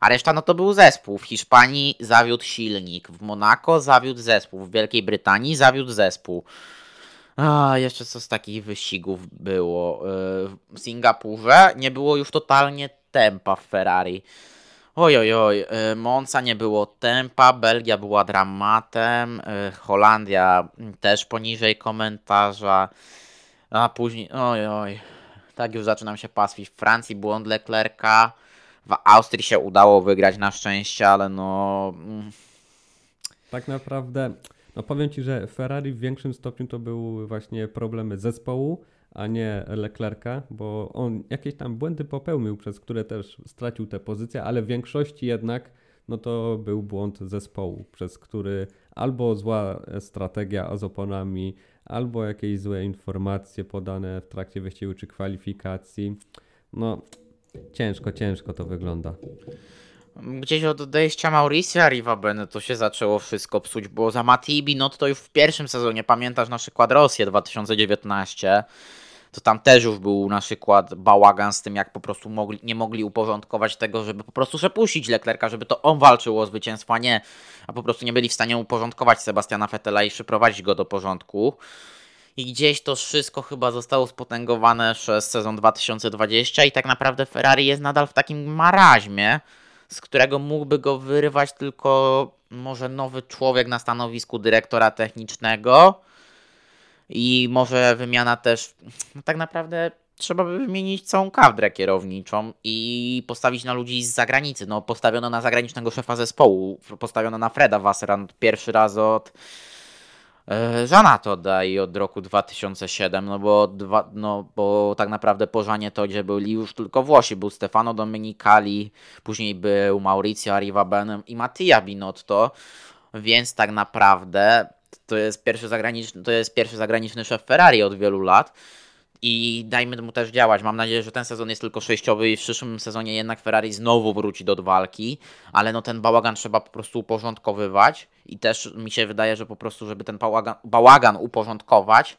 a reszta no to był zespół. W Hiszpanii zawiódł silnik, w Monako zawiódł zespół, w Wielkiej Brytanii zawiódł zespół. A, jeszcze co z takich wyścigów było? Yy, W Singapurze nie było już totalnie tempa w Ferrari. Oj, oj, oj, yy, Monza nie było tempa, Belgia była dramatem, yy, Holandia też poniżej komentarza, a później, oj, oj, tak już zaczynam się pastwić. W Francji błąd Leclerca, w Austrii się udało wygrać na szczęście, ale no... mm, Tak naprawdę, no powiem Ci, że Ferrari w większym stopniu to były właśnie problemy zespołu, a nie Leclerca, bo on jakieś tam błędy popełnił, przez które też stracił tę pozycję, ale w większości jednak no to był błąd zespołu, przez który albo zła strategia z oponami, albo jakieś złe informacje podane w trakcie wyścigu czy kwalifikacji. No ciężko, ciężko to wygląda. Gdzieś od odejścia Mauricia Rivabene to się zaczęło wszystko psuć, bo za Mati Binot to już w pierwszym sezonie, pamiętasz na przykład Rosję 2019, to tam też już był na przykład bałagan z tym, jak po prostu mogli, nie mogli uporządkować tego, żeby po prostu przepuścić Leclerca, żeby to on walczył o zwycięstwo, a nie, a po prostu nie byli w stanie uporządkować Sebastiana Vettela i przyprowadzić go do porządku. I gdzieś to wszystko chyba zostało spotęgowane przez sezon 2020 i tak naprawdę Ferrari jest nadal w takim maraźmie, z którego mógłby go wyrywać tylko może nowy człowiek na stanowisku dyrektora technicznego i może wymiana też, no tak naprawdę trzeba by wymienić całą kadrę kierowniczą i postawić na ludzi z zagranicy. No postawiono na zagranicznego szefa zespołu, postawiono na Freda Wassera pierwszy raz od Żana Toda i od roku 2007, no bo, dwa, no bo tak naprawdę po Żanie Todzie byli już tylko Włosi. Był Stefano Domenicali, później był Maurizio Arrivabene i Mattia Binotto, więc tak naprawdę to jest pierwszy zagraniczny, to jest pierwszy zagraniczny szef Ferrari od wielu lat. I dajmy mu też działać. Mam nadzieję, że ten sezon jest tylko przejściowy i w przyszłym sezonie jednak Ferrari znowu wróci do walki, ale no ten bałagan trzeba po prostu uporządkowywać i też mi się wydaje, że po prostu, żeby ten bałagan, bałagan uporządkować,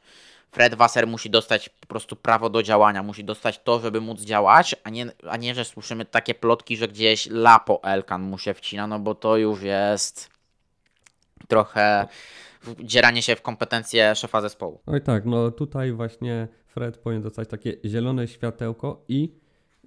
Fred Wasser musi dostać po prostu prawo do działania, musi dostać to, żeby móc działać, a nie, a nie że słyszymy takie plotki, że gdzieś Lapo Elkan mu się wcina, no bo to już jest trochę dzieranie się w kompetencje szefa zespołu. Oj tak, no tutaj właśnie Fred powinien dostać takie zielone światełko i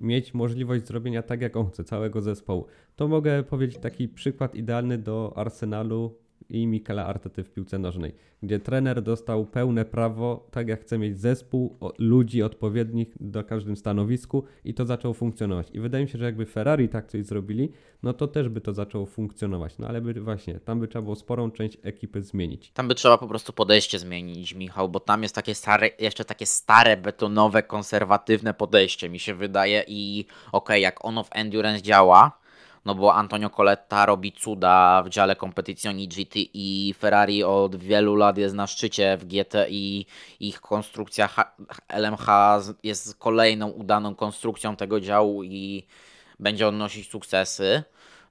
mieć możliwość zrobienia tak, jak on chce, całego zespołu. To mogę powiedzieć taki przykład idealny do Arsenalu i Mikela Artety w piłce nożnej, gdzie trener dostał pełne prawo, tak jak chce mieć zespół ludzi odpowiednich do każdym stanowisku i to zaczęło funkcjonować. I wydaje mi się, że jakby Ferrari tak coś zrobili, no to też by to zaczęło funkcjonować. No ale by właśnie, tam by trzeba było sporą część ekipy zmienić. Tam by trzeba po prostu podejście zmienić, Michał, bo tam jest takie stare, jeszcze takie stare, betonowe, konserwatywne podejście, mi się wydaje. I okej, jak ono w Endurance działa, no bo Antonio Coletta robi cuda w dziale Competizioni GT i. Ferrari od wielu lat jest na szczycie w GT i. Ich konstrukcja LMH jest kolejną udaną konstrukcją tego działu i będzie odnosić sukcesy.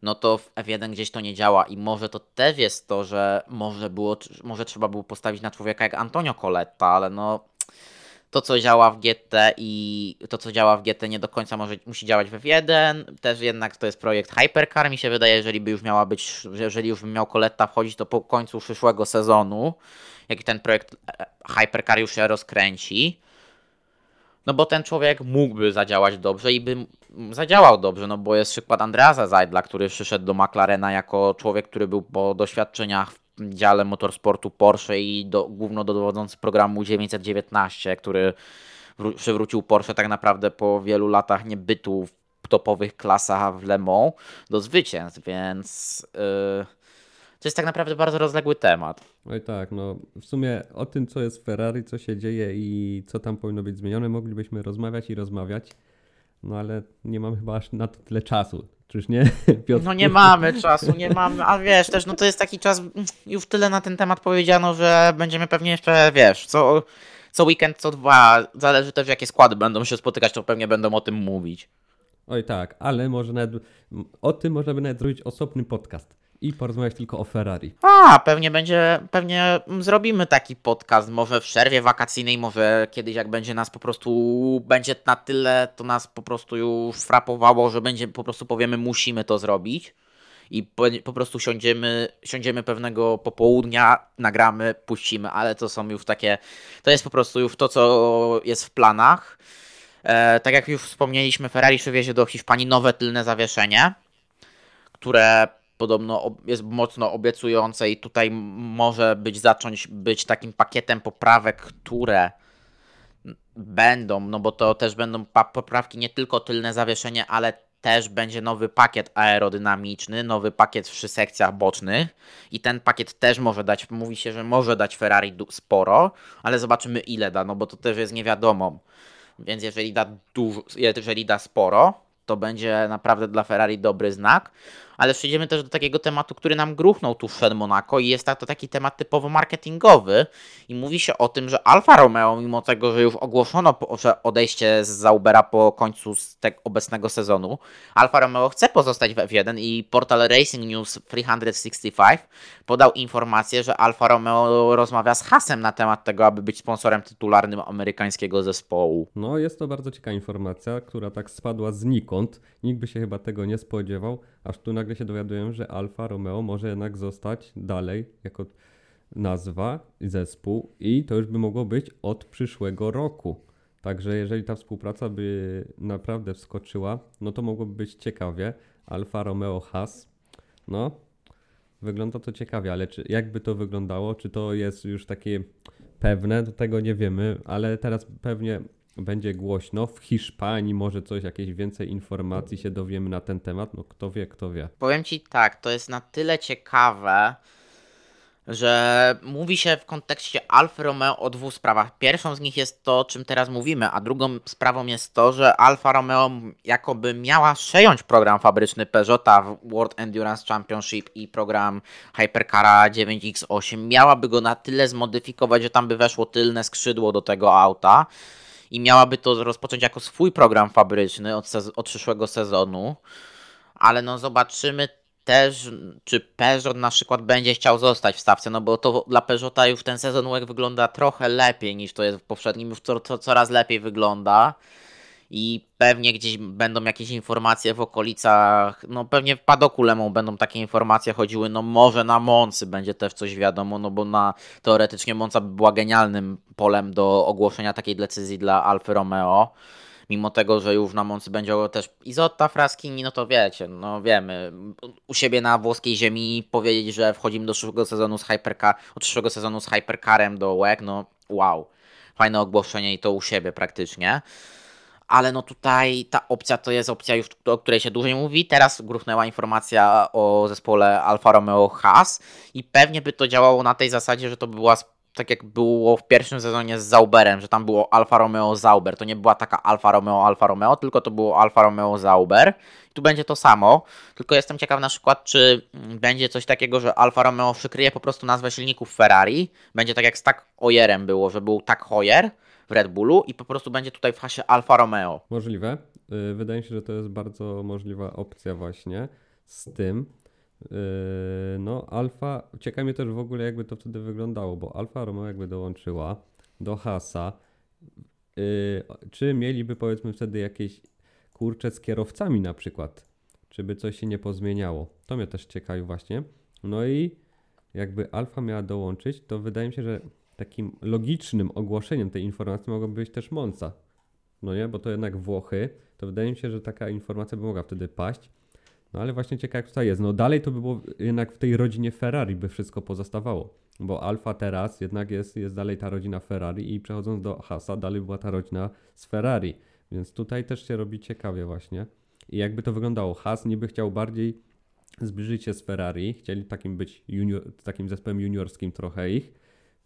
No to w F1 gdzieś to nie działa i może to też jest to, że może było, może trzeba było postawić na człowieka jak Antonio Coletta, ale no to co działa w GT i to co działa w GT nie do końca może, musi działać w F1, też jednak to jest projekt Hypercar, mi się wydaje, jeżeli by już miała być, że jeżeli już by miał Coletta wchodzić, to po końcu przyszłego sezonu, jak ten projekt e, Hypercar już się rozkręci, no bo ten człowiek mógłby zadziałać dobrze i by zadziałał dobrze, no bo jest przykład Andreasa Zajdla, który przyszedł do McLarena jako człowiek, który był po doświadczeniach w dziale motorsportu Porsche i do, główno dowodzący programu 919, który wró- przywrócił Porsche tak naprawdę po wielu latach niebytu w topowych klasach w Le Mans do zwycięstw, więc yy, to jest tak naprawdę bardzo rozległy temat. Oj tak, no w sumie o tym, co jest w Ferrari, co się dzieje i co tam powinno być zmienione, moglibyśmy rozmawiać i rozmawiać, no ale nie mam chyba aż na to tyle czasu. Czyż nie, Piotr? No nie mamy czasu, nie mamy, a wiesz, też no to jest taki czas, już tyle na ten temat powiedziano, że będziemy pewnie jeszcze, wiesz, co, co weekend, co dwa, zależy też jakie składy będą się spotykać, to pewnie będą o tym mówić. Oj tak, ale może nawet o tym można by nawet zrobić osobny podcast i porozmawiać tylko o Ferrari. A, pewnie będzie, pewnie zrobimy taki podcast, może w przerwie wakacyjnej, może kiedyś jak będzie nas po prostu, będzie na tyle, to nas po prostu już frapowało, że będzie, po prostu powiemy, musimy to zrobić i po, po prostu siądziemy, siądziemy pewnego popołudnia, nagramy, puścimy, ale to są już takie, to jest po prostu już to, co jest w planach. E, tak jak już wspomnieliśmy, Ferrari przywiezie do Hiszpanii nowe tylne zawieszenie, które podobno jest mocno obiecujące i tutaj może być zacząć być takim pakietem poprawek, które będą, no bo to też będą poprawki nie tylko tylne zawieszenie, ale też będzie nowy pakiet aerodynamiczny, nowy pakiet przy sekcjach bocznych i ten pakiet też może dać, mówi się, że może dać Ferrari sporo, ale zobaczymy ile da, no bo to też jest nie wiadomo. Więc jeżeli da dużo, jeżeli da sporo, to będzie naprawdę dla Ferrari dobry znak ale przejdziemy też do takiego tematu, który nam gruchnął tu przed Monaco i jest to taki temat typowo marketingowy i mówi się o tym, że Alfa Romeo, mimo tego, że już ogłoszono że odejście z Zaubera po końcu tego obecnego sezonu, Alfa Romeo chce pozostać w F1 i portal Racing News 365 podał informację, że Alfa Romeo rozmawia z Hasem na temat tego, aby być sponsorem tytularnym amerykańskiego zespołu. No, jest to bardzo ciekawa informacja, która tak spadła znikąd. Nikt by się chyba tego nie spodziewał, aż tu nagle się dowiaduję, że Alfa Romeo może jednak zostać dalej jako nazwa zespół i to już by mogło być od przyszłego roku. Także jeżeli ta współpraca by naprawdę wskoczyła, no to mogłoby być ciekawie. Alfa Romeo Haas, no wygląda to ciekawie, ale czy, jakby to wyglądało, czy to jest już takie pewne, to tego nie wiemy, ale teraz pewnie będzie głośno. W Hiszpanii może coś, jakieś więcej informacji się dowiemy na ten temat. No kto wie, kto wie. Powiem Ci tak, to jest na tyle ciekawe, że mówi się w kontekście Alfa Romeo o dwóch sprawach. Pierwszą z nich jest to, o czym teraz mówimy, a drugą sprawą jest to, że Alfa Romeo jakoby miała przejąć program fabryczny Peugeota w World Endurance Championship i program Hypercara 9X8. Miałaby go na tyle zmodyfikować, że tam by weszło tylne skrzydło do tego auta i miałaby to rozpocząć jako swój program fabryczny od, od przyszłego sezonu. Ale no zobaczymy też, czy Peugeot na przykład będzie chciał zostać w stawce, no bo to dla Peugeota już ten sezon wygląda trochę lepiej niż to jest w poprzednim, już to, to coraz lepiej wygląda i pewnie gdzieś będą jakieś informacje w okolicach, no pewnie w padoku Lemą będą takie informacje chodziły, no może na Moncy będzie też coś wiadomo, no bo na teoretycznie Monca by była genialnym polem do ogłoszenia takiej decyzji dla Alfa Romeo. Mimo tego, że już na Moncy będzie też Izotta, Fraskini, no to wiecie, no wiemy, u siebie na włoskiej ziemi powiedzieć, że wchodzimy do przyszłego sezonu z Hypercar, od przyszłego sezonu z Hypercarem do WEG, no wow, fajne ogłoszenie i to u siebie praktycznie ale no tutaj ta opcja to jest opcja już, o której się dłużej mówi. Teraz gruchnęła informacja o zespole Alfa Romeo Haas i pewnie by to działało na tej zasadzie, że to była tak jak było w pierwszym sezonie z Zauberem, że tam było Alfa Romeo Zauber. To nie była taka Alfa Romeo Alfa Romeo, tylko to było Alfa Romeo Zauber. Tu będzie to samo, tylko jestem ciekaw na przykład, czy będzie coś takiego, że Alfa Romeo przykryje po prostu nazwę silników Ferrari. Będzie tak jak z tak Hoyerem było, że był tak Hoyer w Red Bullu i po prostu będzie tutaj w hasie Alfa Romeo. Możliwe. Y, wydaje mi się, że to jest bardzo możliwa opcja właśnie z tym. Y, no, Alfa, ciekawi mnie też w ogóle jakby to wtedy wyglądało, bo Alfa Romeo jakby dołączyła do Hasa. Y, czy mieliby powiedzmy wtedy jakieś kurcze z kierowcami na przykład? Czy by coś się nie pozmieniało? To mnie też ciekawi właśnie. No i jakby Alfa miała dołączyć, to wydaje mi się, że takim logicznym ogłoszeniem tej informacji mogłoby być też Monza. No nie, bo to jednak Włochy, to wydaje mi się, że taka informacja by mogła wtedy paść. No ale właśnie ciekawe jak tutaj jest. No dalej to by było jednak w tej rodzinie Ferrari by wszystko pozostawało. Bo Alfa teraz jednak jest, jest dalej ta rodzina Ferrari i przechodząc do Hasa dalej była ta rodzina z Ferrari. Więc tutaj też się robi ciekawie właśnie. I jakby to wyglądało, Has niby chciał bardziej zbliżyć się z Ferrari, chcieli takim być junior, takim zespołem juniorskim trochę ich,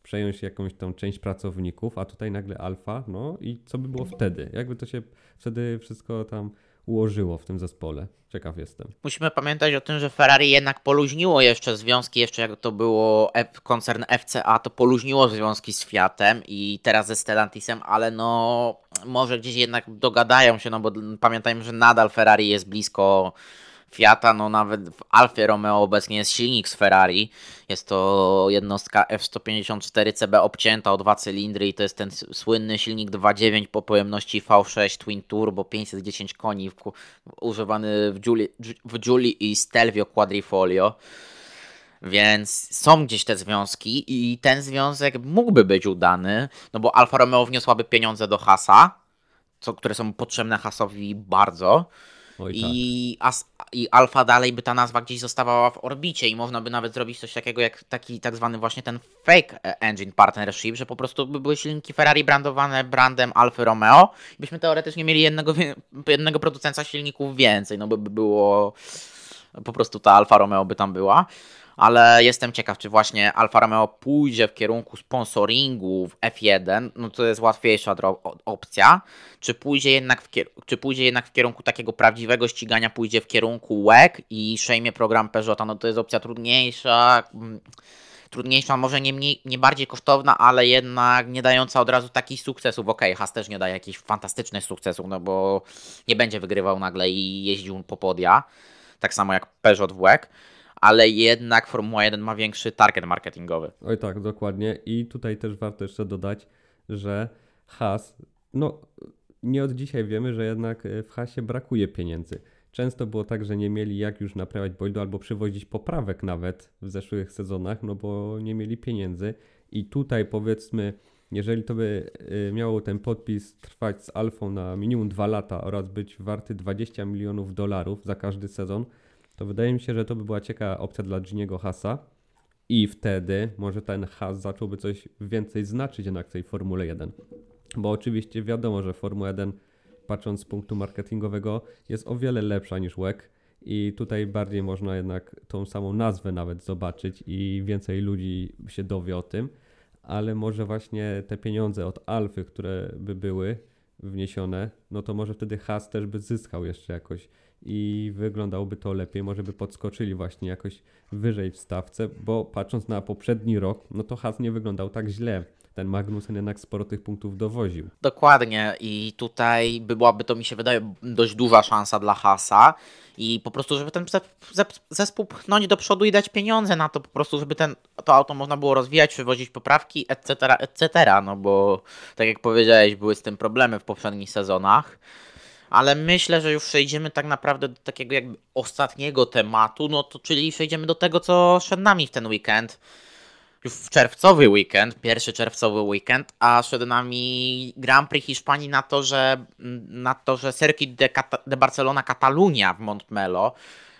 przejąć jakąś tą część pracowników, a tutaj nagle alfa, no i co by było wtedy? Jakby to się wtedy wszystko tam ułożyło w tym zespole. Ciekaw jestem. Musimy pamiętać o tym, że Ferrari jednak poluźniło jeszcze związki, jeszcze jak to było koncern FCA, to poluźniło związki z Fiatem i teraz ze Stellantisem, ale no może gdzieś jednak dogadają się, no bo pamiętajmy, że nadal Ferrari jest blisko Fiata, no nawet w Alfie Romeo obecnie jest silnik z Ferrari. Jest to jednostka F154 CB obcięta o dwa cylindry i to jest ten słynny silnik 2.9 po pojemności V6 Twin Turbo 510 koni używany w Julie, w i Stelvio Quadrifolio. Więc są gdzieś te związki i ten związek mógłby być udany, no bo Alfa Romeo wniosłaby pieniądze do Hasa, co, które są potrzebne Hasowi bardzo. Oj, I, tak. as, I Alfa dalej by ta nazwa gdzieś zostawała w orbicie i można by nawet zrobić coś takiego jak taki tak zwany właśnie ten fake e, engine partnership, że po prostu by były silniki Ferrari brandowane brandem Alfa Romeo i byśmy teoretycznie mieli jednego, jednego producenta silników więcej, no by było po prostu ta Alfa Romeo by tam była ale jestem ciekaw, czy właśnie Alfa Romeo pójdzie w kierunku sponsoringu w F1, no to jest łatwiejsza opcja, czy pójdzie, jednak w czy pójdzie jednak w kierunku takiego prawdziwego ścigania, pójdzie w kierunku WEC i szejmie program Peugeota, no to jest opcja trudniejsza, mm, trudniejsza, może nie, mniej, nie bardziej kosztowna, ale jednak nie dająca od razu takich sukcesów. Okej, okay, Has też nie daje jakichś fantastycznych sukcesów, no bo nie będzie wygrywał nagle i jeździł po podia, tak samo jak Peugeot w WEC ale jednak Formuła 1 ma większy target marketingowy. Oj tak, dokładnie. I tutaj też warto jeszcze dodać, że Has, no nie od dzisiaj wiemy, że jednak e, w Hasie brakuje pieniędzy. Często było tak, że nie mieli jak już naprawiać bojdu albo przywozić poprawek nawet w zeszłych sezonach, no bo nie mieli pieniędzy. I tutaj powiedzmy, jeżeli to by e, miało ten podpis trwać z Alfą na minimum 2 lata oraz być warty 20 milionów dolarów za każdy sezon, to wydaje mi się, że to by była ciekawa opcja dla Giniego Hasa. I wtedy może ten Has zacząłby coś więcej znaczyć jednak w tej Formule 1. Bo oczywiście wiadomo, że Formuła 1 patrząc z punktu marketingowego jest o wiele lepsza niż WEC i tutaj bardziej można jednak tą samą nazwę nawet zobaczyć i więcej ludzi się dowie o tym, ale może właśnie te pieniądze od Alfy, które by były wniesione, no to może wtedy Has też by zyskał jeszcze jakoś i wyglądałoby to lepiej, może by podskoczyli właśnie jakoś wyżej w stawce, bo patrząc na poprzedni rok, no to Has nie wyglądał tak źle. Ten Magnussen jednak sporo tych punktów dowoził. Dokładnie i tutaj byłaby to mi się wydaje dość duża szansa dla Hasa i po prostu, żeby ten zespół pchnąć do przodu i dać pieniądze na to, po prostu, żeby ten, to auto można było rozwijać, przywozić poprawki, etc., etc., no bo tak jak powiedziałeś, były z tym problemy w poprzednich sezonach ale myślę, że już przejdziemy tak naprawdę do takiego jakby ostatniego tematu, no to czyli przejdziemy do tego, co przed nami w ten weekend. Już w czerwcowy weekend, pierwszy czerwcowy weekend, a przed nami Grand Prix Hiszpanii na to, że na to, że Circuit de, de Barcelona Catalunya w Montmelo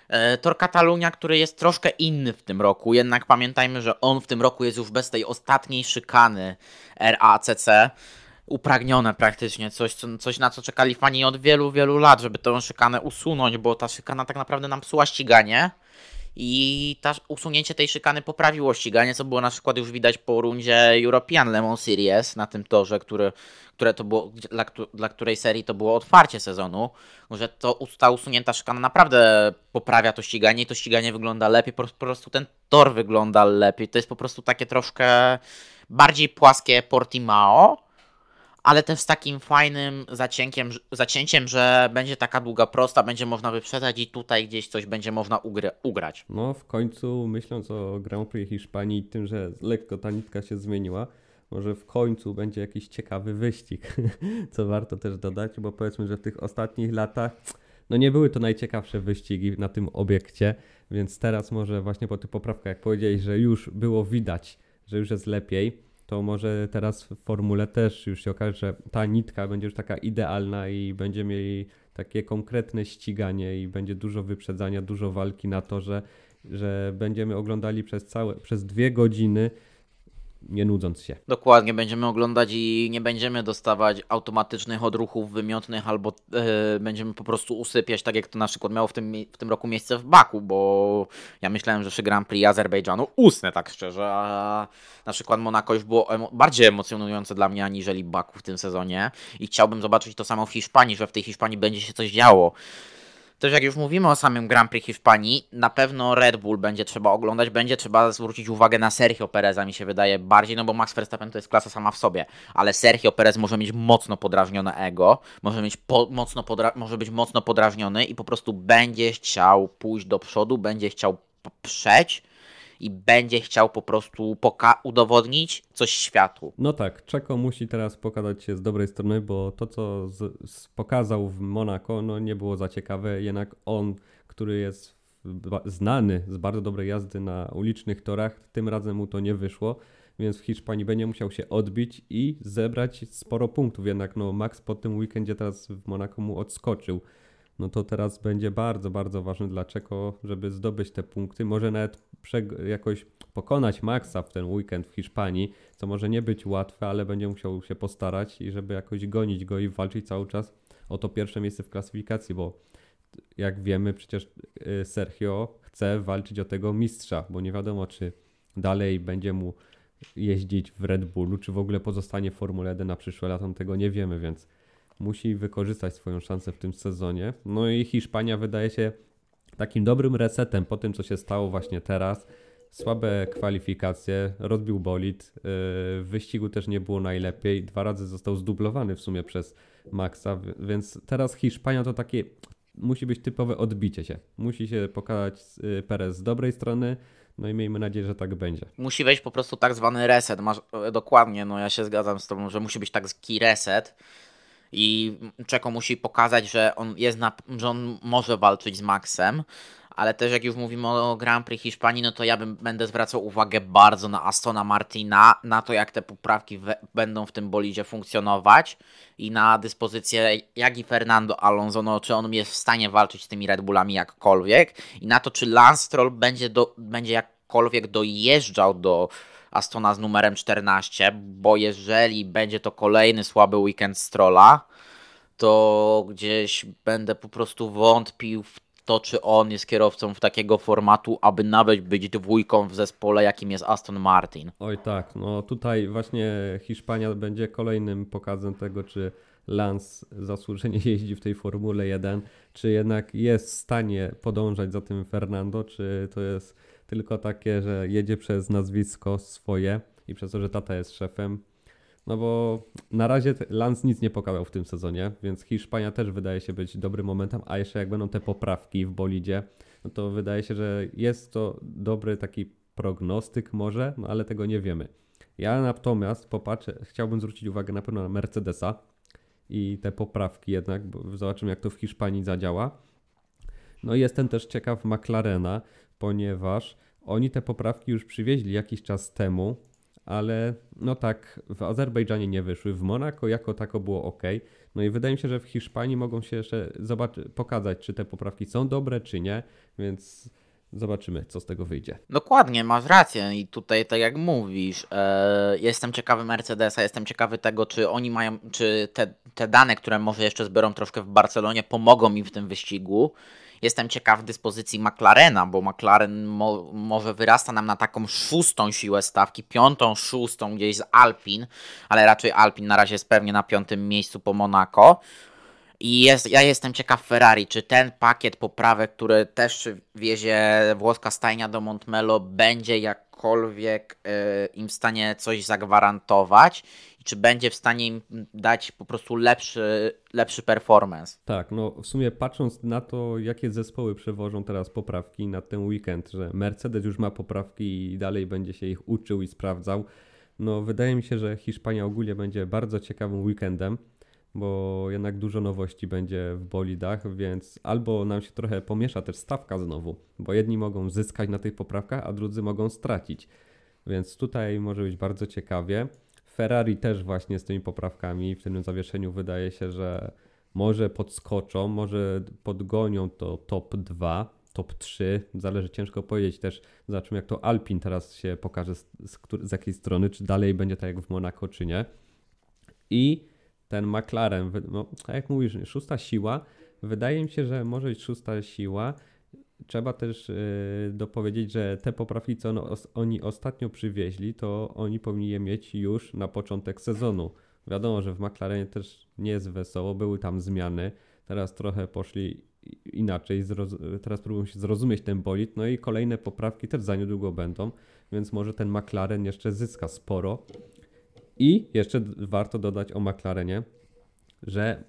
e, Tor Catalunya, który jest troszkę inny w tym roku, jednak pamiętajmy, że on w tym roku jest już bez tej ostatniej szykany RACC upragnione praktycznie, coś, coś na co czekali fani od wielu, wielu lat, żeby tę szykanę usunąć, bo ta szykana tak naprawdę nam psuła ściganie i ta, usunięcie tej szykany poprawiło ściganie, co było na przykład już widać po rundzie European Le Mans Series na tym torze, który, które to było, dla, dla której serii to było otwarcie sezonu, że to, ta usunięta szykana naprawdę poprawia to ściganie i to ściganie wygląda lepiej, po, po prostu ten tor wygląda lepiej, to jest po prostu takie troszkę bardziej płaskie Portimao, ale też z takim fajnym zacięciem, zacięciem, że będzie taka długa prosta, będzie można wyprzedzać i tutaj gdzieś coś będzie można ugrać. No w końcu myśląc o Grand Prix Hiszpanii i tym, że lekko ta nitka się zmieniła, może w końcu będzie jakiś ciekawy wyścig, co warto też dodać, bo powiedzmy, że w tych ostatnich latach no nie były to najciekawsze wyścigi na tym obiekcie, więc teraz może właśnie po tych poprawkach, jak powiedziałeś, że już było widać, że już jest lepiej, to może teraz w formule też już się okaże, że ta nitka będzie już taka idealna i będziemy mieli takie konkretne ściganie i będzie dużo wyprzedzania, dużo walki na to, że, że będziemy oglądali przez całe, przez dwie godziny nie nudząc się. Dokładnie, będziemy oglądać i nie będziemy dostawać automatycznych odruchów wymiotnych, albo e, będziemy po prostu usypiać, tak jak to na przykład miało w tym, w tym roku miejsce w Baku, bo ja myślałem, że przy Grand Prix Azerbejdżanu usnę tak szczerze, a na przykład Monako już było emo bardziej emocjonujące dla mnie aniżeli Baku w tym sezonie i chciałbym zobaczyć to samo w Hiszpanii, że w tej Hiszpanii będzie się coś działo. Też jak już mówimy o samym Grand Prix Hiszpanii, na pewno Red Bull będzie trzeba oglądać, będzie trzeba zwrócić uwagę na Sergio Pereza, mi się wydaje bardziej, no bo Max Verstappen to jest klasa sama w sobie, ale Sergio Perez może mieć mocno podrażnione ego, może, mieć po, mocno podra- może być mocno podrażniony i po prostu będzie chciał pójść do przodu, będzie chciał poprzeć i będzie chciał po prostu udowodnić coś światu. No tak, Czeko musi teraz pokazać się z dobrej strony, bo to, co z, z pokazał w Monako, no nie było za ciekawe, jednak on, który jest znany z bardzo dobrej jazdy na ulicznych torach, tym razem mu to nie wyszło, więc w Hiszpanii będzie musiał się odbić i zebrać sporo punktów, jednak no Max po tym weekendzie teraz w Monako mu odskoczył no to teraz będzie bardzo, bardzo ważne dla Czeko, żeby zdobyć te punkty. Może nawet jakoś pokonać Maxa w ten weekend w Hiszpanii, co może nie być łatwe, ale będzie musiał się postarać i żeby jakoś gonić go i walczyć cały czas o to pierwsze miejsce w klasyfikacji, bo jak wiemy, przecież y, Sergio chce walczyć o tego mistrza, bo nie wiadomo, czy dalej będzie mu jeździć w Red Bullu, czy w ogóle pozostanie w Formule 1 na przyszłe lata, tego nie wiemy, więc musi wykorzystać swoją szansę w tym sezonie. No i Hiszpania wydaje się takim dobrym resetem po tym, co się stało właśnie teraz. Słabe kwalifikacje, rozbił bolid, yy, w wyścigu też nie było najlepiej, dwa razy został zdublowany w sumie przez Maxa, więc teraz Hiszpania to takie musi być typowe odbicie się. Musi się pokazać yy, Perez z dobrej strony, no i miejmy nadzieję, że tak będzie. Musi wejść po prostu tak zwany reset. Masz, dokładnie, no ja się zgadzam z tobą, że musi być taki reset i Czeko musi pokazać, że on jest na, że on może walczyć z Maxem, ale też jak już mówimy o Grand Prix Hiszpanii, no to ja bym, będę zwracał uwagę bardzo na Astona Martina, na to jak te poprawki we, będą w tym bolidzie funkcjonować i na dyspozycję jak i Fernando Alonso, no czy on jest w stanie walczyć z tymi Red Bullami jakkolwiek i na to czy Lance Stroll będzie, do, będzie jakkolwiek dojeżdżał do Astona z numerem 14, bo jeżeli będzie to kolejny słaby weekend Strolla, to gdzieś będę po prostu wątpił w to, czy on jest kierowcą w takiego formatu, aby nawet być dwójką w zespole, jakim jest Aston Martin. Oj tak, no tutaj właśnie Hiszpania będzie kolejnym pokazem tego, czy Lance zasłużenie jeździ w tej Formule 1, czy jednak jest w stanie podążać za tym Fernando, czy to jest tylko takie, że jedzie przez nazwisko swoje i przez to, że tata jest szefem. No bo na razie Lance nic nie pokazał w tym sezonie, więc Hiszpania też wydaje się być dobrym momentem, a jeszcze jak będą te poprawki w bolidzie, no to wydaje się, że jest to dobry taki prognostyk może, no ale tego nie wiemy. Ja natomiast popatrzę, chciałbym zwrócić uwagę na pewno na Mercedesa i te poprawki jednak, bo zobaczymy jak to w Hiszpanii zadziała. No i jestem też ciekaw McLarena, ponieważ oni te poprawki już przywieźli jakiś czas temu, ale no tak, w Azerbejdżanie nie wyszły, w Monako jako tako było ok. No i wydaje mi się, że w Hiszpanii mogą się jeszcze zobaczy, pokazać, czy te poprawki są dobre, czy nie, więc zobaczymy, co z tego wyjdzie. Dokładnie, masz rację i tutaj tak jak mówisz, e, jestem ciekawy Mercedesa, jestem ciekawy tego, czy oni mają, czy te, te dane, które może jeszcze zbiorą troszkę w Barcelonie, pomogą im w tym wyścigu. Jestem ciekaw dyspozycji McLarena, bo McLaren mo może wyrasta nam na taką szóstą siłę stawki, piątą, szóstą gdzieś z Alpin, ale raczej Alpin na razie jest pewnie na piątym miejscu po Monaco. I jest, ja jestem ciekaw Ferrari, czy ten pakiet poprawek, który też wiezie włoska stajnia do Montmelo, będzie jakkolwiek y, im w stanie coś zagwarantować czy będzie w stanie im dać po prostu lepszy, lepszy performance. Tak, no w sumie patrząc na to, jakie zespoły przewożą teraz poprawki na ten weekend, że Mercedes już ma poprawki i dalej będzie się ich uczył i sprawdzał, no wydaje mi się, że Hiszpania ogólnie będzie bardzo ciekawym weekendem bo jednak dużo nowości będzie w bolidach, więc albo nam się trochę pomiesza też stawka znowu, bo jedni mogą zyskać na tych poprawkach, a drudzy mogą stracić. Więc tutaj może być bardzo ciekawie. Ferrari też właśnie z tymi poprawkami w tym zawieszeniu wydaje się, że może podskoczą, może podgonią to top 2. top 3. Zależy, ciężko powiedzieć też. Zobaczymy, jak to Alpin teraz się pokaże, z, z, z jakiej strony, czy dalej będzie tak jak w Monaco, czy nie. I ten McLaren, no, tak jak mówisz, szósta siła. Wydaje mi się, że może być szósta siła. Trzeba też yy, dopowiedzieć, że te poprawki, co oni ostatnio przywieźli, to oni powinni je mieć już na początek sezonu. Wiadomo, że w McLarenie też nie jest wesoło, były tam zmiany. Teraz trochę poszli inaczej, teraz próbują się zrozumieć ten bolid, no i kolejne poprawki też za niedługo będą, więc może ten McLaren jeszcze zyska sporo. I jeszcze warto dodać o McLarenie, że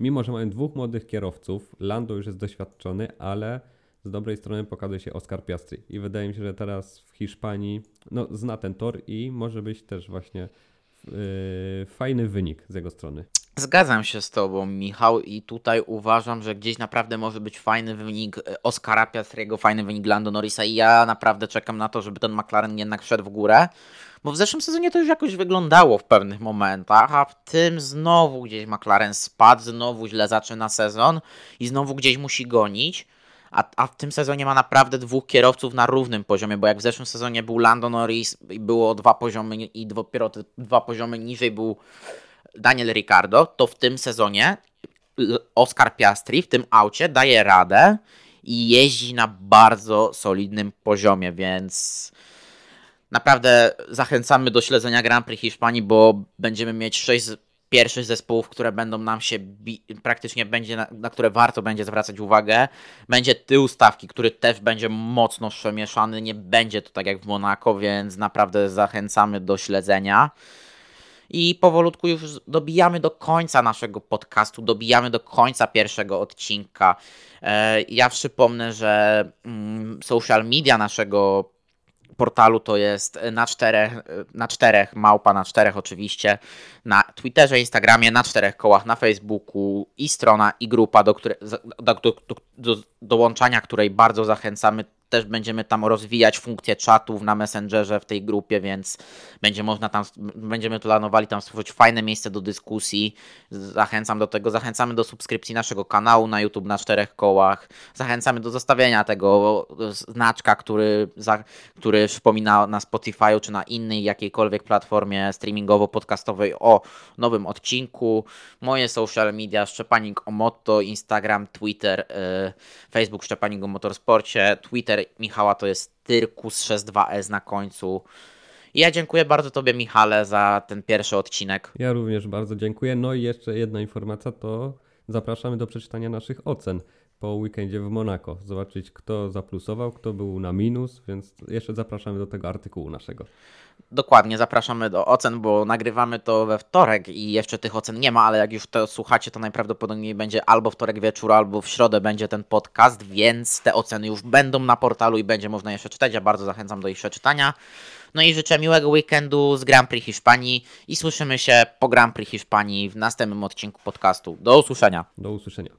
mimo, że mają dwóch młodych kierowców, Lando już jest doświadczony, ale z dobrej strony pokazuje się Oscar Piastri. I wydaje mi się, że teraz w Hiszpanii no, zna ten tor i może być też właśnie yy, fajny wynik z jego strony. Zgadzam się z Tobą, Michał, i tutaj uważam, że gdzieś naprawdę może być fajny wynik e, Oscara Piastriego, fajny wynik Lando Norrisa i ja naprawdę czekam na to, żeby ten McLaren jednak szedł w górę, bo w zeszłym sezonie to już jakoś wyglądało w pewnych momentach, a w tym znowu gdzieś McLaren spadł, znowu źle zaczyna sezon i znowu gdzieś musi gonić. A, a w tym sezonie ma naprawdę dwóch kierowców na równym poziomie, bo jak w zeszłym sezonie był Lando Norris i było dwa poziomy i dopiero te dwa poziomy niżej był Daniel Ricardo, to w tym sezonie Oscar Piastri w tym aucie daje radę i jeździ na bardzo solidnym poziomie, więc naprawdę zachęcamy do śledzenia Grand Prix Hiszpanii, bo będziemy mieć sześć pierwszych zespołów, które będą nam się praktycznie będzie, na, na, które warto będzie zwracać uwagę. Będzie tył stawki, który też będzie mocno przemieszany. Nie będzie to tak jak w Monako, więc naprawdę zachęcamy do śledzenia. I powolutku już dobijamy do końca naszego podcastu, dobijamy do końca pierwszego odcinka. E, ja przypomnę, że mm, social media naszego portalu to jest na czterech, na czterech, małpa na czterech oczywiście, na Twitterze, Instagramie, na czterech kołach, na Facebooku i strona i grupa, do, które, do, do, do, do dołączania której bardzo zachęcamy też będziemy tam rozwijać funkcję czatów na Messengerze w tej grupie, więc będzie można tam, będziemy planowali tam stworzyć fajne miejsce do dyskusji. Zachęcam do tego, zachęcamy do subskrypcji naszego kanału na YouTube na czterech kołach. Zachęcamy do zostawienia tego znaczka, który, za, który przypomina na Spotify czy na innej jakiejkolwiek platformie streamingowo-podcastowej o nowym odcinku. Moje social media Szczepanik o Motto, Instagram, Twitter, yy, Facebook Szczepanik o Motorsporcie, Twitter Michała to jest Tyrkus 62S na końcu. I ja dziękuję bardzo Tobie, Michale, za ten pierwszy odcinek. Ja również bardzo dziękuję. No i jeszcze jedna informacja, to zapraszamy do przeczytania naszych ocen po weekendzie w Monako. Zobaczyć, kto zaplusował, kto był na minus, więc jeszcze zapraszamy do tego artykułu naszego. Dokładnie, zapraszamy do ocen, bo nagrywamy to we wtorek i jeszcze tych ocen nie ma, ale jak już to słuchacie, to najprawdopodobniej będzie albo wtorek wieczór, albo w środę będzie ten podcast, więc te oceny już będą na portalu i będzie można jeszcze czytać. Ja bardzo zachęcam do ich przeczytania. No i życzę miłego weekendu z Grand Prix Hiszpanii i słyszymy się po Grand Prix Hiszpanii w następnym odcinku podcastu. Do usłyszenia. Do usłyszenia.